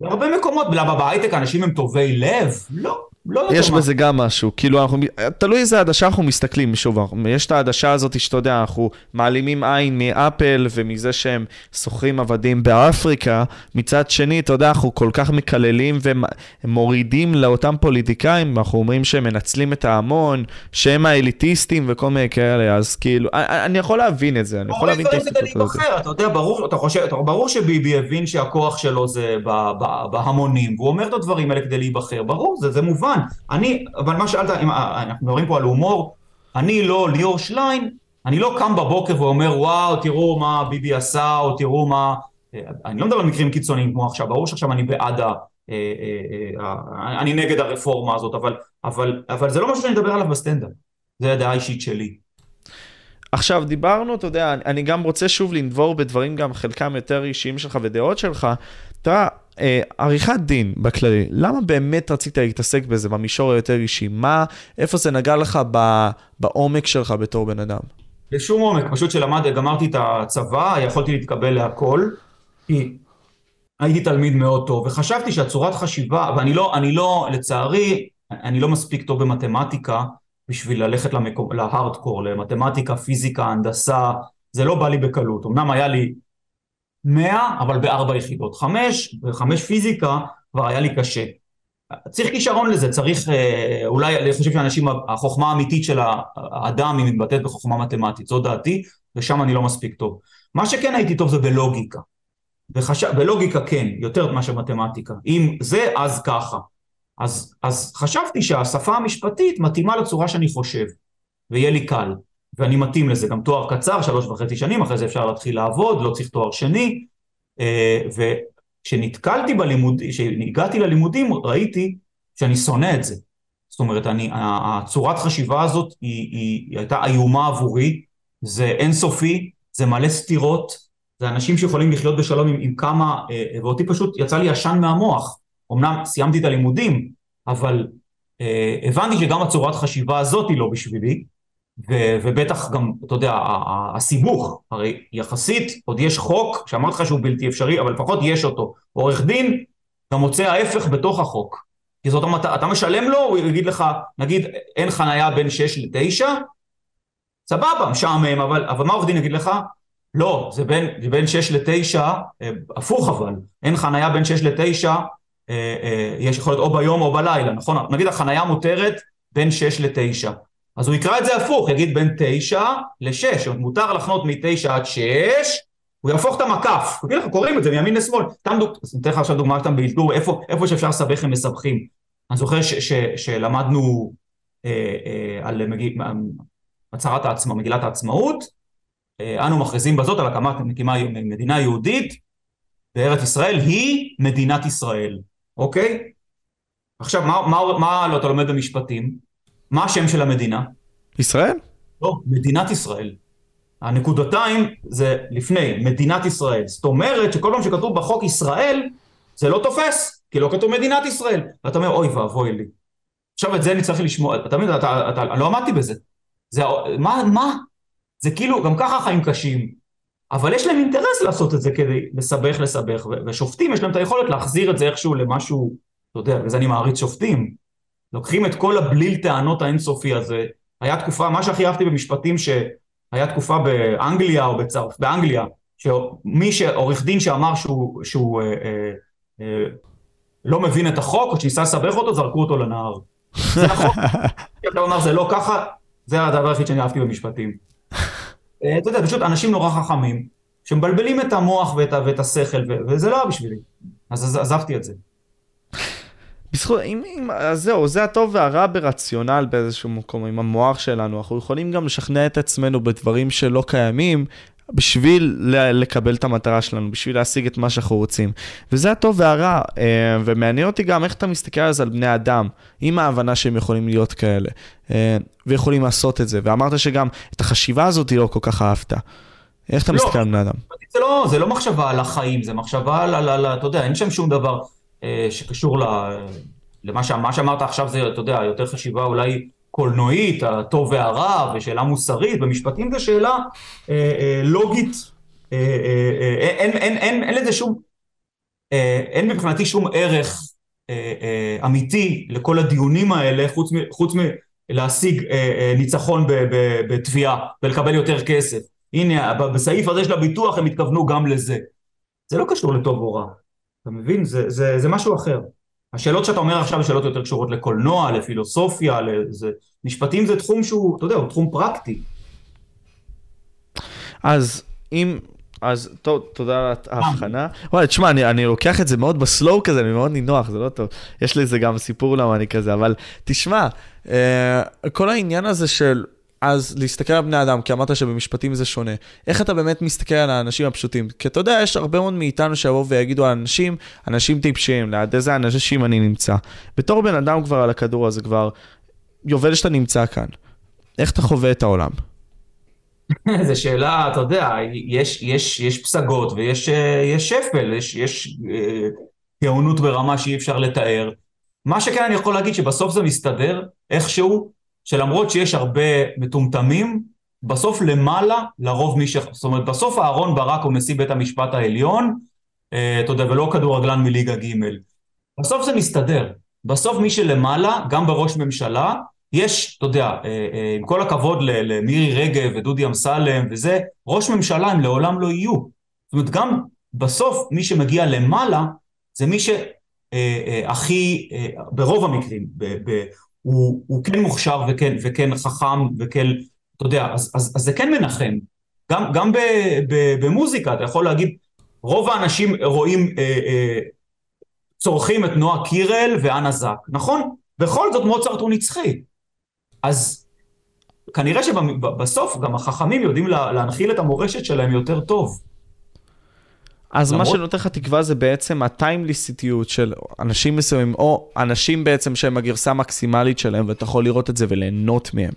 בהרבה מקומות, למה בהייטק אנשים הם טובי לב? לא. לא יש בזה. גם משהו, כאילו אנחנו, תלוי איזה עדשה אנחנו מסתכלים, שוב, יש את העדשה הזאת שאתה יודע, אנחנו מעלימים עין מאפל ומזה שהם שוכרים עבדים באפריקה, מצד שני, אתה יודע, אנחנו כל כך מקללים ומורידים לאותם פוליטיקאים, אנחנו אומרים שהם מנצלים את ההמון, שהם האליטיסטים וכל מיני כאלה, אז כאילו, אני יכול להבין את זה, אני יכול להבין את הסיפור הזה. אתה יודע, ברור, אתה חושב, ברור שביבי הבין שהכוח שלו זה בהמונים, והוא אומר את הדברים האלה כדי להיבחר, ברור, זה, זה מובן. כמובן, אני, אבל מה שאלת, אם, אה, אנחנו מדברים פה על הומור, אני לא ליאור שליין, אני לא קם בבוקר ואומר וואו תראו מה ביבי עשה או תראו מה, אה, אני לא מדבר על מקרים קיצוניים כמו עכשיו, ברור שעכשיו אני בעד ה... אה, אני נגד הרפורמה הזאת, אבל, אבל, אבל זה לא משהו שאני אדבר עליו בסטנדאפ, זה הדעה האישית שלי. עכשיו דיברנו, אתה יודע, אני גם רוצה שוב לנבור בדברים גם חלקם יותר אישיים שלך ודעות שלך. אתה עריכת דין בכללי, למה באמת רצית להתעסק בזה במישור היותר אישי? מה, איפה זה נגע לך ב, בעומק שלך בתור בן אדם? לשום עומק, פשוט שלמד, גמרתי את הצבא, יכולתי להתקבל להכל, כי הייתי תלמיד מאוד טוב, וחשבתי שהצורת חשיבה, ואני לא, אני לא, לצערי, אני לא מספיק טוב במתמטיקה בשביל ללכת למקום, להארדקור, למתמטיקה, פיזיקה, הנדסה, זה לא בא לי בקלות. אמנם היה לי 100, אבל בארבע יחידות. חמש, וחמש פיזיקה כבר היה לי קשה. צריך כישרון לזה, צריך, אה, אולי, אני חושב שאנשים, החוכמה האמיתית של האדם היא מתבטאת בחוכמה מתמטית, זו דעתי, ושם אני לא מספיק טוב. מה שכן הייתי טוב זה בלוגיקה. וחש... בלוגיקה כן, יותר מאשר מתמטיקה. אם זה, אז ככה. אז, אז חשבתי שהשפה המשפטית מתאימה לצורה שאני חושב, ויהיה לי קל. ואני מתאים לזה, גם תואר קצר, שלוש וחצי שנים, אחרי זה אפשר להתחיל לעבוד, לא צריך תואר שני, אה, וכשנתקלתי בלימוד, כשהגעתי ללימודים, ראיתי שאני שונא את זה. זאת אומרת, אני, הצורת חשיבה הזאת היא, היא, היא הייתה איומה עבורי, זה אינסופי, זה מלא סתירות, זה אנשים שיכולים לחיות בשלום עם, עם כמה, אה, ואותי פשוט יצא לי עשן מהמוח. אמנם סיימתי את הלימודים, אבל אה, הבנתי שגם הצורת חשיבה הזאת היא לא בשבילי, ו- ובטח גם, אתה יודע, הסיבוך, הרי יחסית עוד יש חוק, שאמרתי לך שהוא בלתי אפשרי, אבל לפחות יש אותו. עורך דין גם מוצא ההפך בתוך החוק. כי זאת אומרת, אתה משלם לו, הוא יגיד לך, נגיד, אין חנייה בין 6 ל-9, סבבה, משעמם, אבל, אבל מה עורך דין יגיד לך? לא, זה בין, זה בין 6 ל-9, אה, הפוך אבל, אין חנייה בין 6 ל-9, אה, אה, יש יכול להיות או ביום או בלילה, נכון? נגיד החנייה מותרת בין 6 ל-9. אז הוא יקרא את זה הפוך, יגיד בין 9 ל-6, מותר לחנות מ-9 עד 6, הוא יהפוך את המקף, קוראים את זה מימין לשמאל, סתם דוג... אתן לך עכשיו דוגמא סתם באלתור, איפה, איפה שאפשר לסבך הם מסבכים. אני זוכר ש, ש, שלמדנו אה, אה, על מגיל, הצהרת העצמא, מגילת העצמאות, אה, אנו מכריזים בזאת על הקמת מקימה מדינה יהודית בארץ ישראל, היא מדינת ישראל, אוקיי? עכשיו, מה, מה, מה לא אתה לומד במשפטים? מה השם של המדינה? ישראל? לא, מדינת ישראל. הנקודתיים זה לפני, מדינת ישראל. זאת אומרת שכל פעם שכתוב בחוק ישראל, זה לא תופס, כי לא כתוב מדינת ישראל. ואתה אומר, אוי ואבוי לי. עכשיו את זה אני צריך לשמוע, אתה מבין, אתה, אתה, אתה, לא עמדתי בזה. זה, מה, מה? זה כאילו, גם ככה חיים קשים, אבל יש להם אינטרס לעשות את זה כדי לסבך לסבך, ושופטים יש להם את היכולת להחזיר את זה איכשהו למשהו, אתה יודע, וזה אני מעריץ שופטים. לוקחים את כל הבליל טענות האינסופי הזה, היה תקופה, מה שהכי אהבתי במשפטים שהיה תקופה באנגליה או בצרפ, באנגליה, שמי שעורך דין שאמר שהוא, שהוא אה, אה, אה, לא מבין את החוק, או שניסה לסבך אותו, זרקו אותו לנהר. זה החוק. אתה אומר, זה לא ככה, זה הדבר היחיד שאני אהבתי במשפטים. אה, אתה יודע, פשוט אנשים נורא חכמים, שמבלבלים את המוח ואת, ואת השכל, וזה לא היה בשבילי. אז עזבתי את זה. בזכות, אם, אם, אז זהו, זה הטוב והרע ברציונל באיזשהו מקום, עם המוח שלנו. אנחנו יכולים גם לשכנע את עצמנו בדברים שלא קיימים, בשביל לקבל את המטרה שלנו, בשביל להשיג את מה שאנחנו רוצים. וזה הטוב והרע, אה, ומעניין אותי גם איך אתה מסתכל על זה על בני אדם, עם ההבנה שהם יכולים להיות כאלה, אה, ויכולים לעשות את זה. ואמרת שגם את החשיבה הזאת לא כל כך אהבת. איך אתה לא, מסתכל על בני אדם? זה לא, זה לא מחשבה על החיים, זה מחשבה על, על, על אתה יודע, אין שם שום דבר שקשור ל, למה ש, שאמרת עכשיו, זה, אתה יודע, יותר חשיבה אולי קולנועית, הטוב והרע, ושאלה מוסרית, במשפטים זו שאלה אה, אה, לוגית, אה, אה, אה, אין, אין, אין, אין לזה שום, אה, אין מבחינתי שום ערך אה, אה, אמיתי לכל הדיונים האלה, חוץ, מ, חוץ מלהשיג אה, אה, ניצחון בתביעה ולקבל יותר כסף. הנה, בסעיף הזה של הביטוח הם התכוונו גם לזה. זה לא קשור לטוב או רע, אתה מבין? זה, זה, זה משהו אחר. השאלות שאתה אומר עכשיו זה שאלות יותר קשורות לקולנוע, לפילוסופיה, לזה... משפטים זה תחום שהוא, אתה יודע, הוא תחום פרקטי. אז אם, אז טוב, תודה על ההבחנה. וואי, תשמע, אני, אני לוקח את זה מאוד בסלואו כזה, אני מאוד נינוח, זה לא טוב. יש לי איזה גם סיפור למה אני כזה, אבל תשמע, אה, כל העניין הזה של אז להסתכל על בני אדם, כי אמרת שבמשפטים זה שונה. איך אתה באמת מסתכל על האנשים הפשוטים? כי אתה יודע, יש הרבה מאוד מאיתנו שיבואו ויגידו על אנשים, אנשים טיפשיים, ליד איזה אנשים אני נמצא. בתור בן אדם כבר על הכדור הזה, כבר יובל שאתה נמצא כאן. איך אתה חווה את העולם? זו שאלה, אתה יודע, יש, יש, יש פסגות ויש יש שפל, יש, יש אה, גאונות ברמה שאי אפשר לתאר. מה שכן אני יכול להגיד שבסוף זה מסתדר איכשהו, שלמרות שיש הרבה מטומטמים, בסוף למעלה לרוב מי ש... זאת אומרת, בסוף אהרון ברק הוא נשיא בית המשפט העליון, אה, אתה יודע, ולא כדורגלן מליגה ג'. בסוף זה מסתדר. בסוף מי שלמעלה, גם בראש ממשלה, יש, אתה יודע, אה, אה, עם כל הכבוד למירי רגב ודודי אמסלם וזה, ראש ממשלה הם לעולם לא יהיו. זאת אומרת, גם בסוף מי שמגיע למעלה, זה מי שהכי, ברוב המקרים, הוא, הוא כן מוכשר וכן, וכן חכם וכן, אתה יודע, אז, אז, אז זה כן מנחם. גם, גם ב, ב, במוזיקה, אתה יכול להגיד, רוב האנשים רואים, אה, אה, צורכים את נועה קירל ואנה זק, נכון? בכל זאת מוצרט הוא נצחי. אז כנראה שבסוף גם החכמים יודעים לה, להנחיל את המורשת שלהם יותר טוב. אז למרות... מה שנותן לך תקווה זה בעצם הטיימליסיטיות של אנשים מסוימים, או אנשים בעצם שהם הגרסה המקסימלית שלהם, ואתה יכול לראות את זה וליהנות מהם.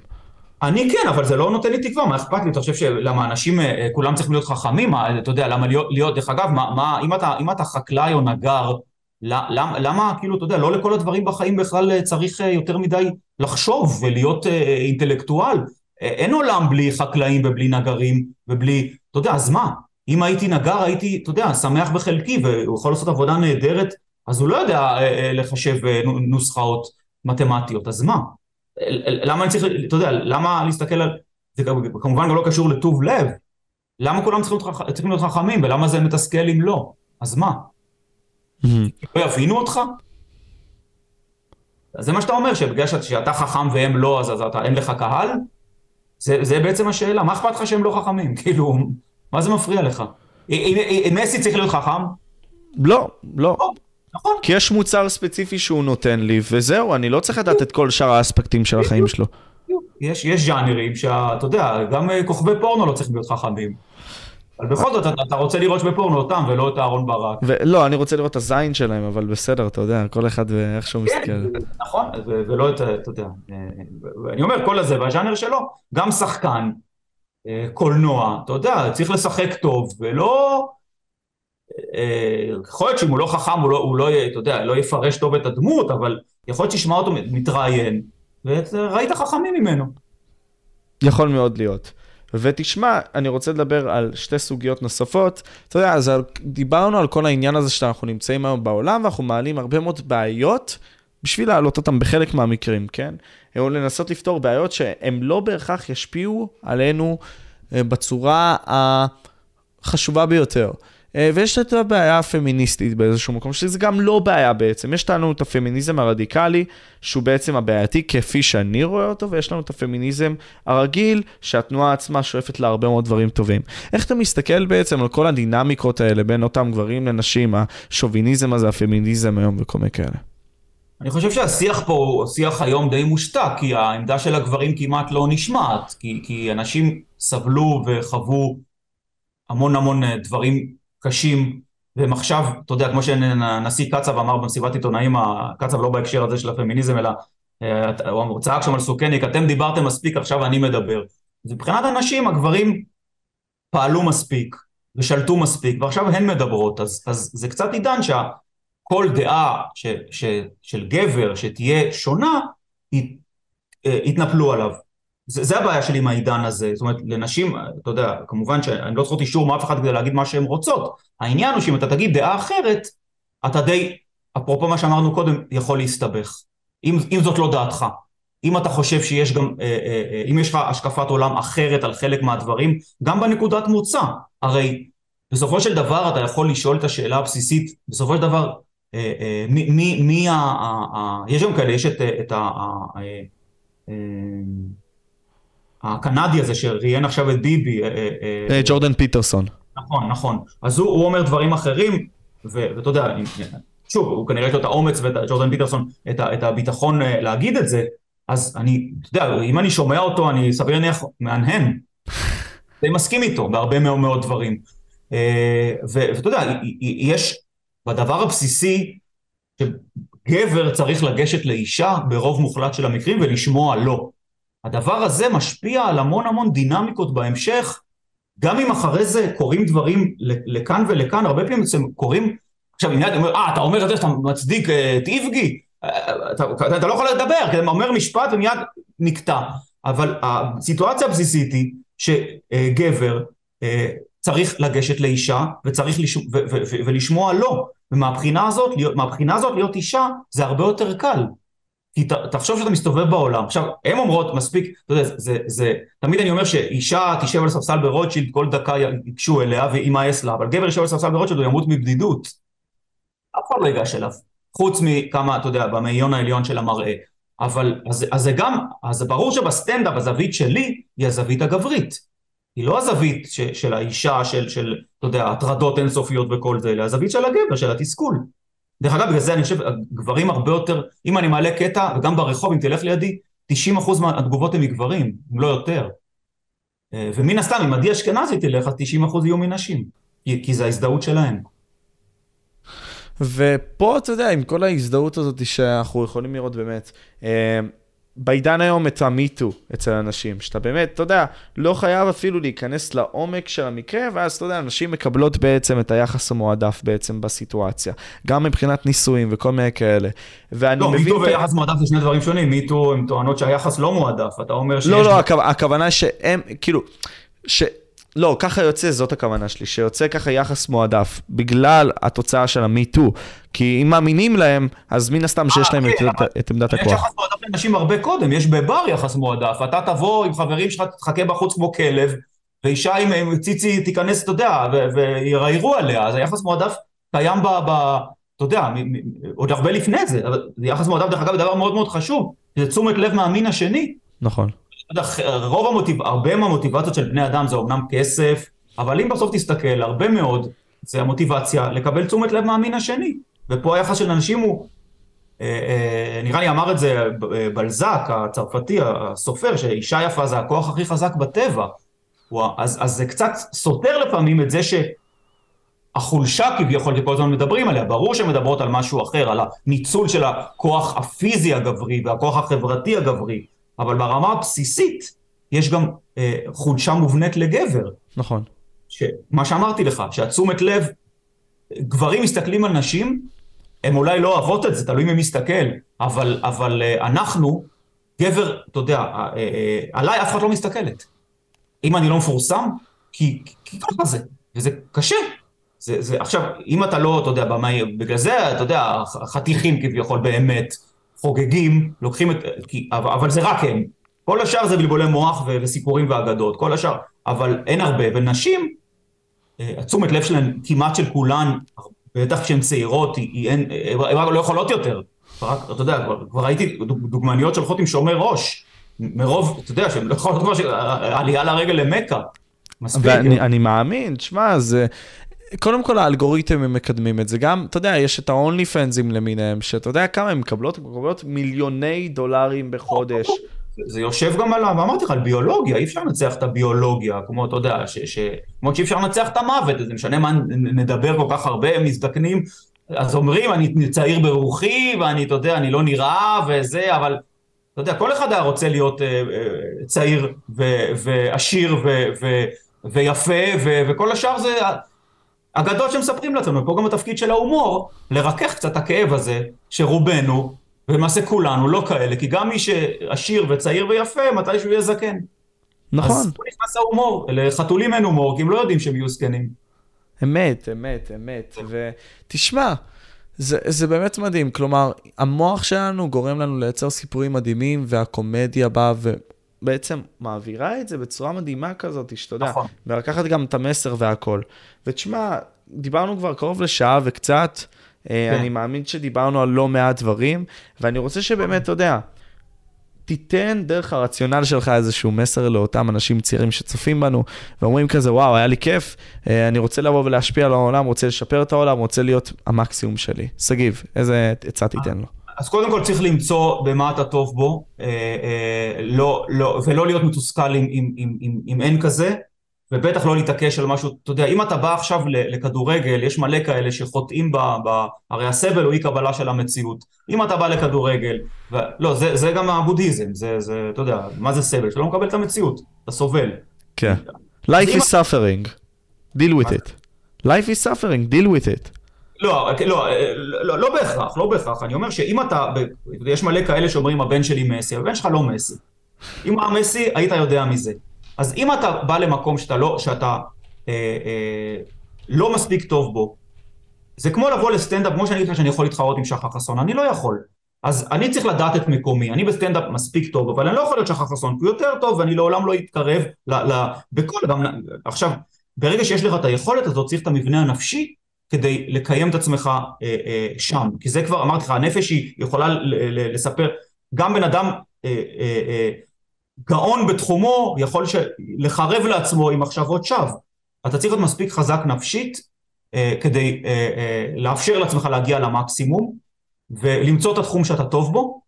אני כן, אבל זה לא נותן לי תקווה, מה אכפת לי? אתה חושב שלמה אנשים, אה, כולם צריכים להיות חכמים? מה, אתה יודע, למה להיות, להיות דרך אגב, מה, מה, אם, אתה, אם אתה חקלאי או נגר, למה, למה, כאילו, אתה יודע, לא לכל הדברים בחיים בכלל אה, צריך אה, יותר מדי לחשוב ולהיות אינטלקטואל. אין עולם בלי חקלאים ובלי נגרים ובלי, אתה יודע, אז מה? אם הייתי נגר הייתי, אתה יודע, שמח בחלקי, והוא יכול לעשות עבודה נהדרת אז הוא לא יודע אה, אה, לחשב אה, נוסחאות מתמטיות, אז מה? למה אני צריך, אתה יודע, למה להסתכל על, זה כמובן גם לא קשור לטוב לב, למה כולם צריכים להיות, צריכים להיות חכמים ולמה זה מתסכל אם לא? אז מה? Mm-hmm. לא יבינו אותך? אז זה מה שאתה אומר, שבגלל שאתה חכם והם לא, אז, אז אתה, אין לך קהל? זה, זה בעצם השאלה, מה אכפת לך שהם לא חכמים? כאילו, מה זה מפריע לך? אם מסי צריך להיות חכם? לא, לא. נכון. כי יש מוצר ספציפי שהוא נותן לי, וזהו, אני לא צריך לדעת את כל שאר האספקטים של החיים שלו. יש, יש ז'אנרים שאתה יודע, גם אה, כוכבי פורנו לא צריכים להיות חכמים. אבל בכל זאת, אתה, אתה רוצה לראות בפורנו אותם ולא את אהרון ברק. לא, אני רוצה לראות את הזין שלהם, אבל בסדר, אתה יודע, כל אחד ואיך שהוא כן, מסתכל. נכון, ולא את, אתה יודע, ואני אומר, כל הזה, והז'אנר שלו, גם שחקן, אה, קולנוע, אתה יודע, צריך לשחק טוב, ולא... אה, יכול להיות שאם הוא לא חכם, הוא לא, הוא לא, אתה יודע, לא יפרש טוב את הדמות, אבל יכול להיות שישמע אותו מתראיין, וראית חכמים ממנו. יכול מאוד להיות. ותשמע, אני רוצה לדבר על שתי סוגיות נוספות. אתה יודע, אז דיברנו על כל העניין הזה שאנחנו נמצאים היום בעולם, ואנחנו מעלים הרבה מאוד בעיות בשביל להעלות אותם בחלק מהמקרים, כן? או לנסות לפתור בעיות שהן לא בהכרח ישפיעו עלינו אה, בצורה החשובה ביותר. אה, ויש את הבעיה הפמיניסטית באיזשהו מקום, שזה גם לא בעיה בעצם. יש לנו את הפמיניזם הרדיקלי, שהוא בעצם הבעייתי כפי שאני רואה אותו, ויש לנו את הפמיניזם הרגיל, שהתנועה עצמה שואפת להרבה מאוד דברים טובים. איך אתה מסתכל בעצם על כל הדינמיקות האלה בין אותם גברים לנשים, השוביניזם הזה, הפמיניזם היום וכל מיני כאלה? אני חושב שהשיח פה הוא שיח היום די מושתק, כי העמדה של הגברים כמעט לא נשמעת, כי, כי אנשים סבלו וחוו המון המון דברים קשים, והם עכשיו, אתה יודע, כמו שהנשיא קצב אמר במסיבת עיתונאים, קצב לא בהקשר הזה של הפמיניזם, אלא אה, הוא צעק שם על סוכניק, אתם דיברתם מספיק, עכשיו אני מדבר. אז מבחינת הנשים, הגברים פעלו מספיק, ושלטו מספיק, ועכשיו הן מדברות, אז, אז זה קצת עידן שכל דעה ש, ש, של גבר שתהיה שונה, יתנפלו עליו. זה, זה הבעיה שלי עם העידן הזה, זאת אומרת לנשים, אתה יודע, כמובן שאני לא צריכות אישור מאף אחד כדי להגיד מה שהן רוצות, העניין הוא שאם אתה תגיד דעה אחרת, אתה די, אפרופו מה שאמרנו קודם, יכול להסתבך, אם, אם זאת לא דעתך. אם אתה חושב שיש גם, אה, אה, אה, אם יש לך השקפת עולם אחרת על חלק מהדברים, גם בנקודת מוצא, הרי בסופו של דבר אתה יכול לשאול את השאלה הבסיסית, בסופו של דבר, מי, מי, מי ה... ה יש גם כאלה, יש את, את ה... הקנדי הזה שראיין עכשיו את ביבי. אה, אה, אה, ג'ורדן פיטרסון. נכון, נכון. אז הוא, הוא אומר דברים אחרים, ואתה יודע, שוב, הוא כנראה יש לו את האומץ ואת ג'ורדן פיטרסון, את, את הביטחון להגיד את זה, אז אני, אתה יודע, אם אני שומע אותו, אני סביר להניח מהנהן. די מסכים איתו בהרבה מאוד מאוד דברים. ואתה יודע, יש בדבר הבסיסי, שגבר צריך לגשת לאישה ברוב מוחלט של המקרים ולשמוע לא. הדבר הזה משפיע על המון המון דינמיקות בהמשך, גם אם אחרי זה קורים דברים לכאן ולכאן, הרבה פעמים זה קורים, עכשיו מיד אומר, אה, אתה אומר את זה שאתה מצדיק אה, את איבגי, אה, אתה, אתה, אתה לא יכול לדבר, כי אתה אומר משפט ומיד נקטע, אבל הסיטואציה הבסיסית היא שגבר אה, צריך לגשת לאישה וצריך לש... ו- ו- ו- ולשמוע לא, ומהבחינה הזאת, מהבחינה הזאת להיות אישה זה הרבה יותר קל, כי ת, תחשוב שאתה מסתובב בעולם, עכשיו, הן אומרות מספיק, אתה יודע, זה, זה, זה, תמיד אני אומר שאישה תשב על ספסל ברוטשילד, כל דקה ייגשו אליה וימאס לה, אבל גבר ישב על ספסל ברוטשילד, הוא ימות מבדידות. אף אחד לא ייגש אליו, חוץ מכמה, אתה יודע, במאיון העליון של המראה. אבל, אז, אז זה גם, אז ברור שבסטנדאפ הזווית שלי היא הזווית הגברית. היא לא הזווית ש, של האישה, של, של, אתה יודע, הטרדות אינסופיות וכל זה, אלא הזווית של הגבר, של התסכול. דרך אגב, בגלל זה אני חושב, גברים הרבה יותר, אם אני מעלה קטע, וגם ברחוב, אם תלך לידי, 90% מהתגובות הן מגברים, אם לא יותר. אה, ומן הסתם, אם עדי אשכנזי תלך, אז 90% יהיו מנשים, כי, כי זה ההזדהות שלהם. ופה, אתה יודע, עם כל ההזדהות הזאת שאנחנו יכולים לראות באמת, אה, בעידן היום את המיטו אצל אנשים, שאתה באמת, אתה יודע, לא חייב אפילו להיכנס לעומק של המקרה, ואז אתה יודע, אנשים מקבלות בעצם את היחס המועדף בעצם בסיטואציה, גם מבחינת נישואים וכל מיני כאלה. ואני לא, מבין... לא, מיטו ויחס מועדף זה שני דברים שונים, מיטו הן טוענות שהיחס לא מועדף, אתה אומר שיש... לא, לא, הכוונה שהם, כאילו, ש... לא, ככה יוצא, זאת הכוונה שלי, שיוצא ככה יחס מועדף, בגלל התוצאה של המיטו. כי אם מאמינים להם, אז מן הסתם שיש להם אוקיי, את, עמדת יש הכוח. יחס מועדף לנשים הרבה קודם, יש בבר יחס מועדף. אתה תבוא עם חברים שלך, תחכה בחוץ כמו כלב, ואישה עם עם ציצי תיכנס, אתה יודע, ויראיירו עליה, אז היחס מועדף קיים ב... ב אתה יודע, עוד הרבה לפני זה, אבל יחס מועדף, דרך אגב, זה דבר מאוד מאוד חשוב, זה תשומת לב מהמין השני. נכון. רוב המוטיב... הרבה מהמוטיבציות של בני אדם זה אומנם כסף, אבל אם בסוף תסתכל, הרבה מאוד זה המוטיבציה לקבל תשומת לב מהמין השני. ופה היחס של אנשים הוא, אה, אה, נראה לי אמר את זה אה, בלזק הצרפתי, הסופר, שאישה יפה זה הכוח הכי חזק בטבע. אז, אז זה קצת סותר לפעמים את זה שהחולשה כביכול, שכל הזמן מדברים עליה, ברור שהן מדברות על משהו אחר, על הניצול של הכוח הפיזי הגברי והכוח החברתי הגברי, אבל ברמה הבסיסית יש גם אה, חולשה מובנית לגבר. נכון. שמה שאמרתי לך, שהתשומת לב, גברים מסתכלים על נשים, הם אולי לא אוהבות את זה, תלוי מי מסתכל, אבל, אבל אה, אנחנו, גבר, אתה יודע, אה, אה, עליי אף אחד לא מסתכלת. אם אני לא מפורסם, כי, כי ככה זה, וזה קשה. זה, זה, עכשיו, אם אתה לא, אתה יודע, במאי, בגלל זה, אתה יודע, חתיכים כביכול באמת, חוגגים, לוקחים את, כי, אבל, אבל זה רק הם. כל השאר זה בלבולי מוח ו- וסיפורים ואגדות, כל השאר, אבל אין הרבה, ונשים, אה, התשומת לב שלהן, כמעט של כולן, בטח כשהן צעירות, הן רק לא יכולות יותר. רק, אתה יודע, כבר, כבר ראיתי דוג- דוגמניות שהולכות עם שומר ראש, מרוב, אתה יודע, שהן לא יכולות כבר, עלייה לרגל למכה. מספיק. ואני אני מאמין, תשמע, זה... קודם כל האלגוריתם הם מקדמים את זה, גם, אתה יודע, יש את ה-only fansים למיניהם, שאתה יודע כמה הם מקבלות, הן מקבלות מיליוני דולרים בחודש. זה יושב גם על, אמרתי לך, על ביולוגיה, אי אפשר לנצח את הביולוגיה, כמו, אתה יודע, ש, ש, כמו שאי אפשר לנצח את המוות, זה משנה מה נדבר כל כך הרבה, הם מזדקנים, אז אומרים, אני צעיר ברוחי, ואני, אתה יודע, אני לא נראה, וזה, אבל, אתה יודע, כל אחד היה רוצה להיות אה, אה, צעיר, ו, ועשיר, ו, ו, ויפה, ו, וכל השאר זה אגדות שמספרים לעצמנו, פה גם התפקיד של ההומור, לרכך קצת הכאב הזה, שרובנו, ולמעשה כולנו, לא כאלה, כי גם מי שעשיר וצעיר ויפה, מתי שהוא יהיה זקן. נכון, אז פה נכנס ההומור, לחתולים אין הומור, כי הם לא יודעים שהם יהיו זקנים. אמת, אמת, אמת. ותשמע, זה, זה באמת מדהים, כלומר, המוח שלנו גורם לנו לייצר סיפורים מדהימים, והקומדיה באה ובעצם מעבירה את זה בצורה מדהימה כזאת, שאתה יודע, נכון. ולקחת גם את המסר והכל. ותשמע, דיברנו כבר קרוב לשעה וקצת, כן. אני מאמין שדיברנו על לא מעט דברים, ואני רוצה שבאמת, אתה יודע, תיתן דרך הרציונל שלך איזשהו מסר לאותם אנשים צעירים שצופים בנו, ואומרים כזה, וואו, היה לי כיף, אה, אני רוצה לבוא ולהשפיע על העולם, רוצה לשפר את העולם, רוצה להיות המקסימום שלי. שגיב, איזה עצה תיתן לו? אז קודם כל צריך למצוא במה אתה טוב בו, אה, אה, לא, לא, ולא להיות מתוסכל אם, אם, אם, אם, אם אין כזה, ובטח לא להתעקש על משהו, אתה יודע, אם אתה בא עכשיו לכדורגל, יש מלא כאלה שחוטאים ב... ב הרי הסבל הוא אי קבלה של המציאות. אם אתה בא לכדורגל, ו... לא, זה, זה גם הבודהיזם, זה, זה, אתה יודע, מה זה סבל? שאתה לא מקבל את המציאות, אתה סובל. כן. Life is suffering, deal with it. Life is suffering, deal with it. לא, לא, לא, לא בהכרח, לא בהכרח. אני אומר שאם אתה, יש מלא כאלה שאומרים הבן שלי מסי, הבן שלך לא מסי. אם הוא מסי, היית יודע מזה. אז אם אתה בא למקום שאתה לא, שאתה אה, אה, לא מספיק טוב בו, זה כמו לבוא לסטנדאפ, כמו שאני אגיד לך שאני יכול להתחרות עם שחר חסון, אני לא יכול. אז אני צריך לדעת את מקומי, אני בסטנדאפ מספיק טוב, אבל אני לא יכול להיות שחר חסון, כי הוא יותר טוב ואני לעולם לא אתקרב ל... ל בכל, גם, עכשיו, ברגע שיש לך את היכולת הזאת, צריך את המבנה הנפשי כדי לקיים את עצמך אה, אה, שם. כי זה כבר, אמרתי לך, הנפש היא יכולה לספר, גם בן אדם אה, אה, אה, גאון בתחומו יכול. לחרב לעצמו עם מחשבות שווא. אתה צריך להיות מספיק חזק נפשית אה, כדי אה, אה, לאפשר לעצמך להגיע למקסימום ולמצוא את התחום שאתה טוב בו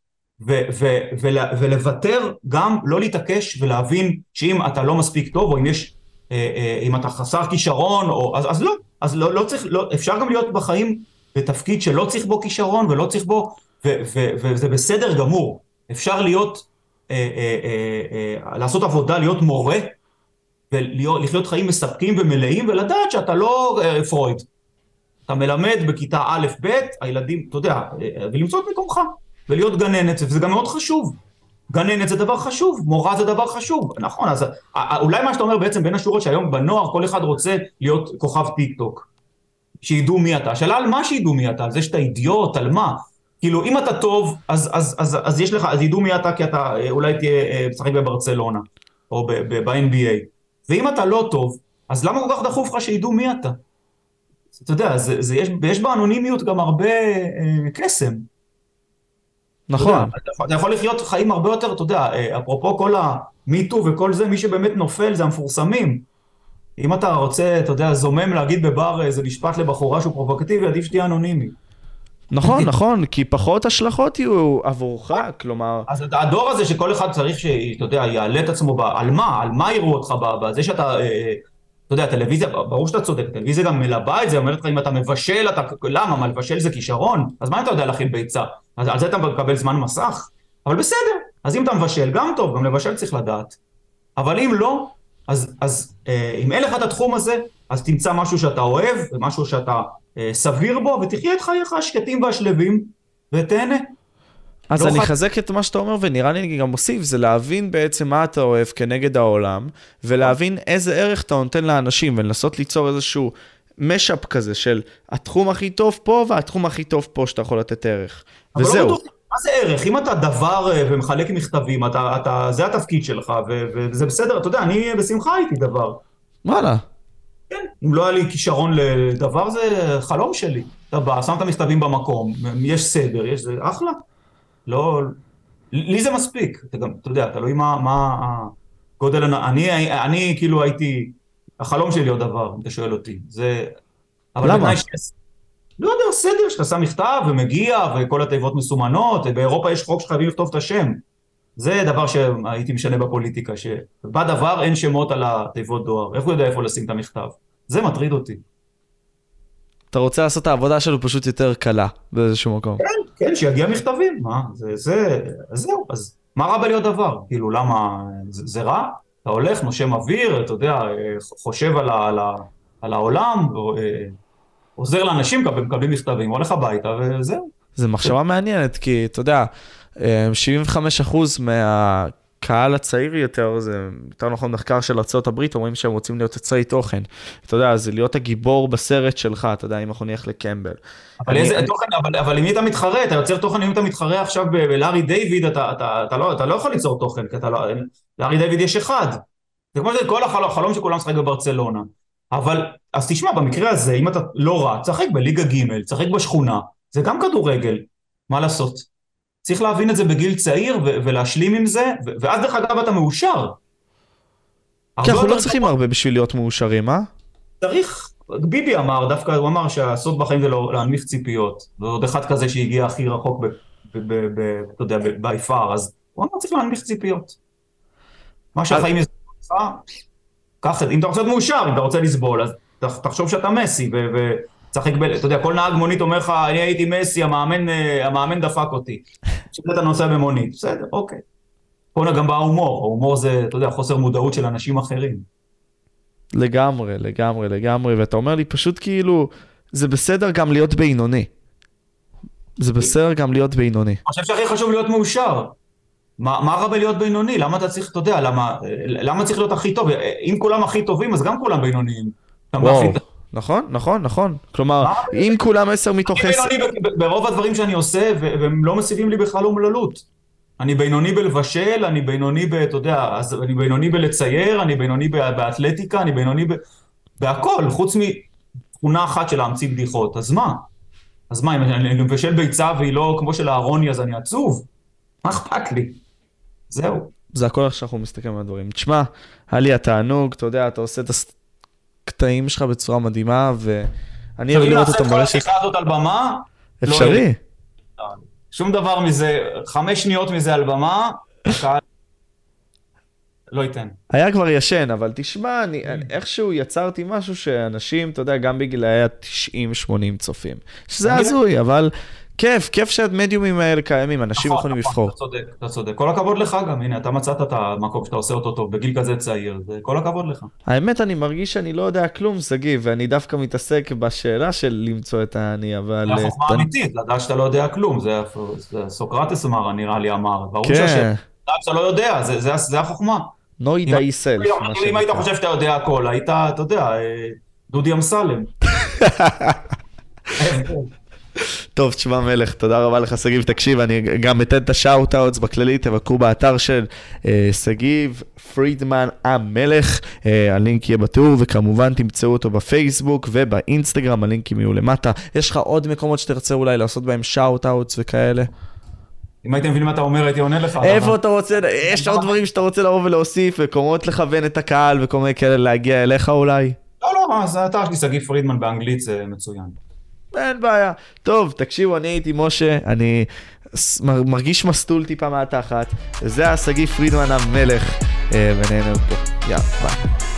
ו- ו- ול- ולוותר גם לא להתעקש ולהבין שאם אתה לא מספיק טוב או אם יש אם אתה חסר כישרון או אז, אז לא אז לא, לא צריך לא, אפשר גם להיות בחיים בתפקיד שלא צריך בו כישרון ולא צריך בו ו- ו- וזה בסדר גמור אפשר להיות אה, אה, אה, אה, לעשות עבודה להיות מורה ולחיות חיים מספקים ומלאים ולדעת שאתה לא אה, פרויד. אתה מלמד בכיתה א', ב', הילדים, אתה יודע, אה, ולמצוא את מקומך, ולהיות גננת, וזה גם מאוד חשוב. גננת זה דבר חשוב, מורה זה דבר חשוב, נכון, אז אולי מה שאתה אומר בעצם בין השורות שהיום בנוער כל אחד רוצה להיות כוכב טיק טוק, שידעו מי אתה, השאלה על מה שידעו מי אתה, על זה שאתה אידיוט, על מה, כאילו אם אתה טוב, אז, אז, אז, אז יש לך, אז ידעו מי אתה כי אתה אה, אולי תהיה אה, משחק בברצלונה, או ב-NBA, ואם אתה לא טוב, אז למה כל כך דחוף לך שידעו מי אתה? אתה יודע, זה, זה יש, יש באנונימיות גם הרבה אה, קסם. נכון. אתה, יודע, אתה יכול לחיות חיים הרבה יותר, אתה יודע, אה, אפרופו כל המיטו וכל זה, מי שבאמת נופל זה המפורסמים. אם אתה רוצה, אתה יודע, זומם להגיד בבר איזה משפט לבחורה שהוא פרובוקטיבי, עדיף שתהיה אנונימי. נכון, נכון, כי פחות השלכות יהיו עבורך, כלומר... אז הדור הזה שכל אחד צריך שאתה יודע, יעלה את עצמו, ב... על מה? על מה יראו אותך? בזה שאתה... אתה יודע, טלוויזיה, ברור שאתה צודק, טלוויזיה גם מלבה את זה, אומרת לך אם אתה מבשל, אתה... למה? מה, לבשל זה כישרון? אז מה אתה יודע להכין ביצה? אז על זה אתה מקבל זמן מסך? אבל בסדר, אז אם אתה מבשל, גם טוב, גם לבשל צריך לדעת. אבל אם לא, אז, אז אה, אם אין לך את התחום הזה, אז תמצא משהו שאתה אוהב, ומשהו שאתה אה, סביר בו, ותחיה את חייך השקטים והשלווים, ותהנה. אז לא אני אחזק את מה שאתה אומר, ונראה לי אני גם מוסיף, זה להבין בעצם מה אתה אוהב כנגד העולם, ולהבין איזה ערך אתה נותן לאנשים, ולנסות ליצור איזשהו משאפ כזה של התחום הכי טוב פה, והתחום הכי טוב פה שאתה יכול לתת ערך. לא וזהו. לא מה זה ערך? אם אתה דבר אה, ומחלק מכתבים, אתה, אתה, זה התפקיד שלך, ו, וזה בסדר, אתה יודע, אני בשמחה הייתי דבר. וואלה. כן, אם לא היה לי כישרון לדבר, זה חלום שלי. אתה בא, שם את המכתבים במקום, יש סדר, יש זה, אחלה. לא, לי זה מספיק, אתה גם, אתה יודע, תלוי מה, מה הגודל, אני, אני, אני כאילו הייתי, החלום שלי עוד דבר, אם אתה שואל אותי, זה... למה? לא יודע, סדר, שאתה שם מכתב ומגיע וכל התיבות מסומנות, באירופה יש חוק שחייבים לכתוב את השם. זה דבר שהייתי משנה בפוליטיקה, שבדבר אין שמות על התיבות דואר, איך הוא יודע איפה לשים את המכתב? זה מטריד אותי. אתה רוצה לעשות את העבודה שלו פשוט יותר קלה באיזשהו מקום. כן, כן, שיגיע מכתבים, מה, זה, זה, זהו, אז מה רע בלהיות דבר? כאילו, למה, זה, זה רע? אתה הולך, נושם אוויר, אתה יודע, חושב על, ה, על, ה, על העולם, אה, עוזר לאנשים, מקבלים מכתבים, הולך הביתה וזהו. זו מחשבה מעניינת, כי אתה יודע, 75% מהקהל הצעיר יותר, זה יותר נכון מחקר של ארה"ב, אומרים שהם רוצים להיות יוצרי תוכן. אתה יודע, זה להיות הגיבור בסרט שלך, אתה יודע, אם אנחנו נלך לקמבל. אבל איזה אני... תוכן, אבל, אבל עם מי אתה מתחרה? אתה יוצר תוכן, אם אתה מתחרה עכשיו בלארי דיוויד, אתה, אתה, אתה, לא, אתה לא יכול ליצור תוכן, כי אתה לא... לארי דיוויד יש אחד. זה כמו שזה כל החלום שכולם משחק בברצלונה. אבל, אז תשמע, במקרה הזה, אם אתה לא רע, תשחק בליגה ג', תשחק בשכונה, זה גם כדורגל, מה לעשות? צריך להבין את זה בגיל צעיר ולהשלים עם זה, ואז דרך אגב אתה מאושר. כי אנחנו לא צריכים הרבה בשביל להיות מאושרים, אה? צריך, ביבי אמר, דווקא הוא אמר שהסוד בחיים זה לא להנמיך ציפיות. ועוד אחד כזה שהגיע הכי רחוק, אתה יודע, בי פאר, אז הוא אמר צריך להנמיך ציפיות. מה שהחיים יזכו לך, קח את זה, אם אתה רוצה להיות מאושר, אם אתה רוצה לסבול, אז תחשוב שאתה מסי, ותשחק ב... אתה יודע, כל נהג מונית אומר לך, אני הייתי מסי, המאמן, אה, המאמן דפק אותי. עכשיו אתה נוסע במונית, בסדר, אוקיי. פה גם בא ההומור, ההומור זה, אתה יודע, חוסר מודעות של אנשים אחרים. לגמרי, לגמרי, לגמרי, ואתה אומר לי פשוט כאילו, זה בסדר גם להיות בינוני. זה בסדר גם להיות בינוני. אני חושב שהכי חשוב להיות מאושר. מה, מה רע בלהיות בינוני? למה אתה צריך, אתה יודע, למה, למה צריך להיות הכי טוב? אם כולם הכי טובים, אז גם כולם בינוניים. וואו, נכון, נכון, נכון. כלומר, אם כולם עשר מתוך עשר... אני בינוני ברוב הדברים שאני עושה, והם לא מסיבים לי בכלל אומללות. אני בינוני בלבשל, אני בינוני ב... אתה יודע, אני בינוני בלצייר, אני בינוני באתלטיקה, אני בינוני ב... בהכל, חוץ מתכונה אחת של להמציא בדיחות. אז מה? אז מה, אם אני מבשל ביצה והיא לא כמו של אהרוני, אז אני עצוב? מה אכפת לי? זהו. זה הכל איך שאנחנו מסתכלים על הדברים. תשמע, היה לי התענוג, אתה יודע, אתה עושה את הקטעים שלך בצורה מדהימה, ואני אוהב לראות אותו מראה ש... השיחה הזאת על במה? אפשרי. לא שום דבר מזה, חמש שניות מזה על במה, הקהל לא ייתן. היה כבר ישן, אבל תשמע, אני, אני איכשהו יצרתי משהו שאנשים, אתה יודע, גם בגילאי ה-90-80 צופים. שזה הזוי, אבל כיף, כיף שהמדיומים האלה קיימים, אנשים נכון, יכולים נכון, לבחור. אתה צודק, אתה צודק. כל הכבוד לך גם, הנה, אתה מצאת את המקום שאתה עושה אותו טוב, בגיל כזה צעיר, כל הכבוד לך. האמת, אני מרגיש שאני לא יודע כלום, שגיא, ואני דווקא מתעסק בשאלה של למצוא את האני, אבל... זה חוכמה אמיתית, לדעת שאתה לא יודע כלום, זה סוקרטס אמר, נראה לי אמר, ברור כן. אתה לא יודע, זה, החוכמה. know thyself, מה אם היית חושב שאתה יודע הכל, היית, אתה יודע, אה, דודי אמסלם. טוב, תשמע מלך, תודה רבה לך שגיב. תקשיב, אני גם אתן את ה shout-outs בכללי, תבקרו באתר של אה, שגיב פרידמן המלך, אה, הלינק יהיה בתיאור, וכמובן תמצאו אותו בפייסבוק ובאינסטגרם, הלינקים יהיו למטה. יש לך עוד מקומות שתרצה אולי לעשות בהם shout-outs וכאלה? אם הייתם מבינים מה אתה אומר, הייתי עונה לך. איפה אתה רוצה, יש עוד דברים שאתה רוצה לבוא ולהוסיף, מקומות לכוון את הקהל וכל מיני כאלה להגיע אליך אולי? לא, לא, אז האתר שלי שגיב פרידמן באנגלית זה מצוין. אין בעיה. טוב, תקשיבו, אני הייתי משה, אני מרגיש מסטול טיפה מהתחת. זה היה שגיא פרידמן המלך, אה, ונהנה פה. יאללה, ביי.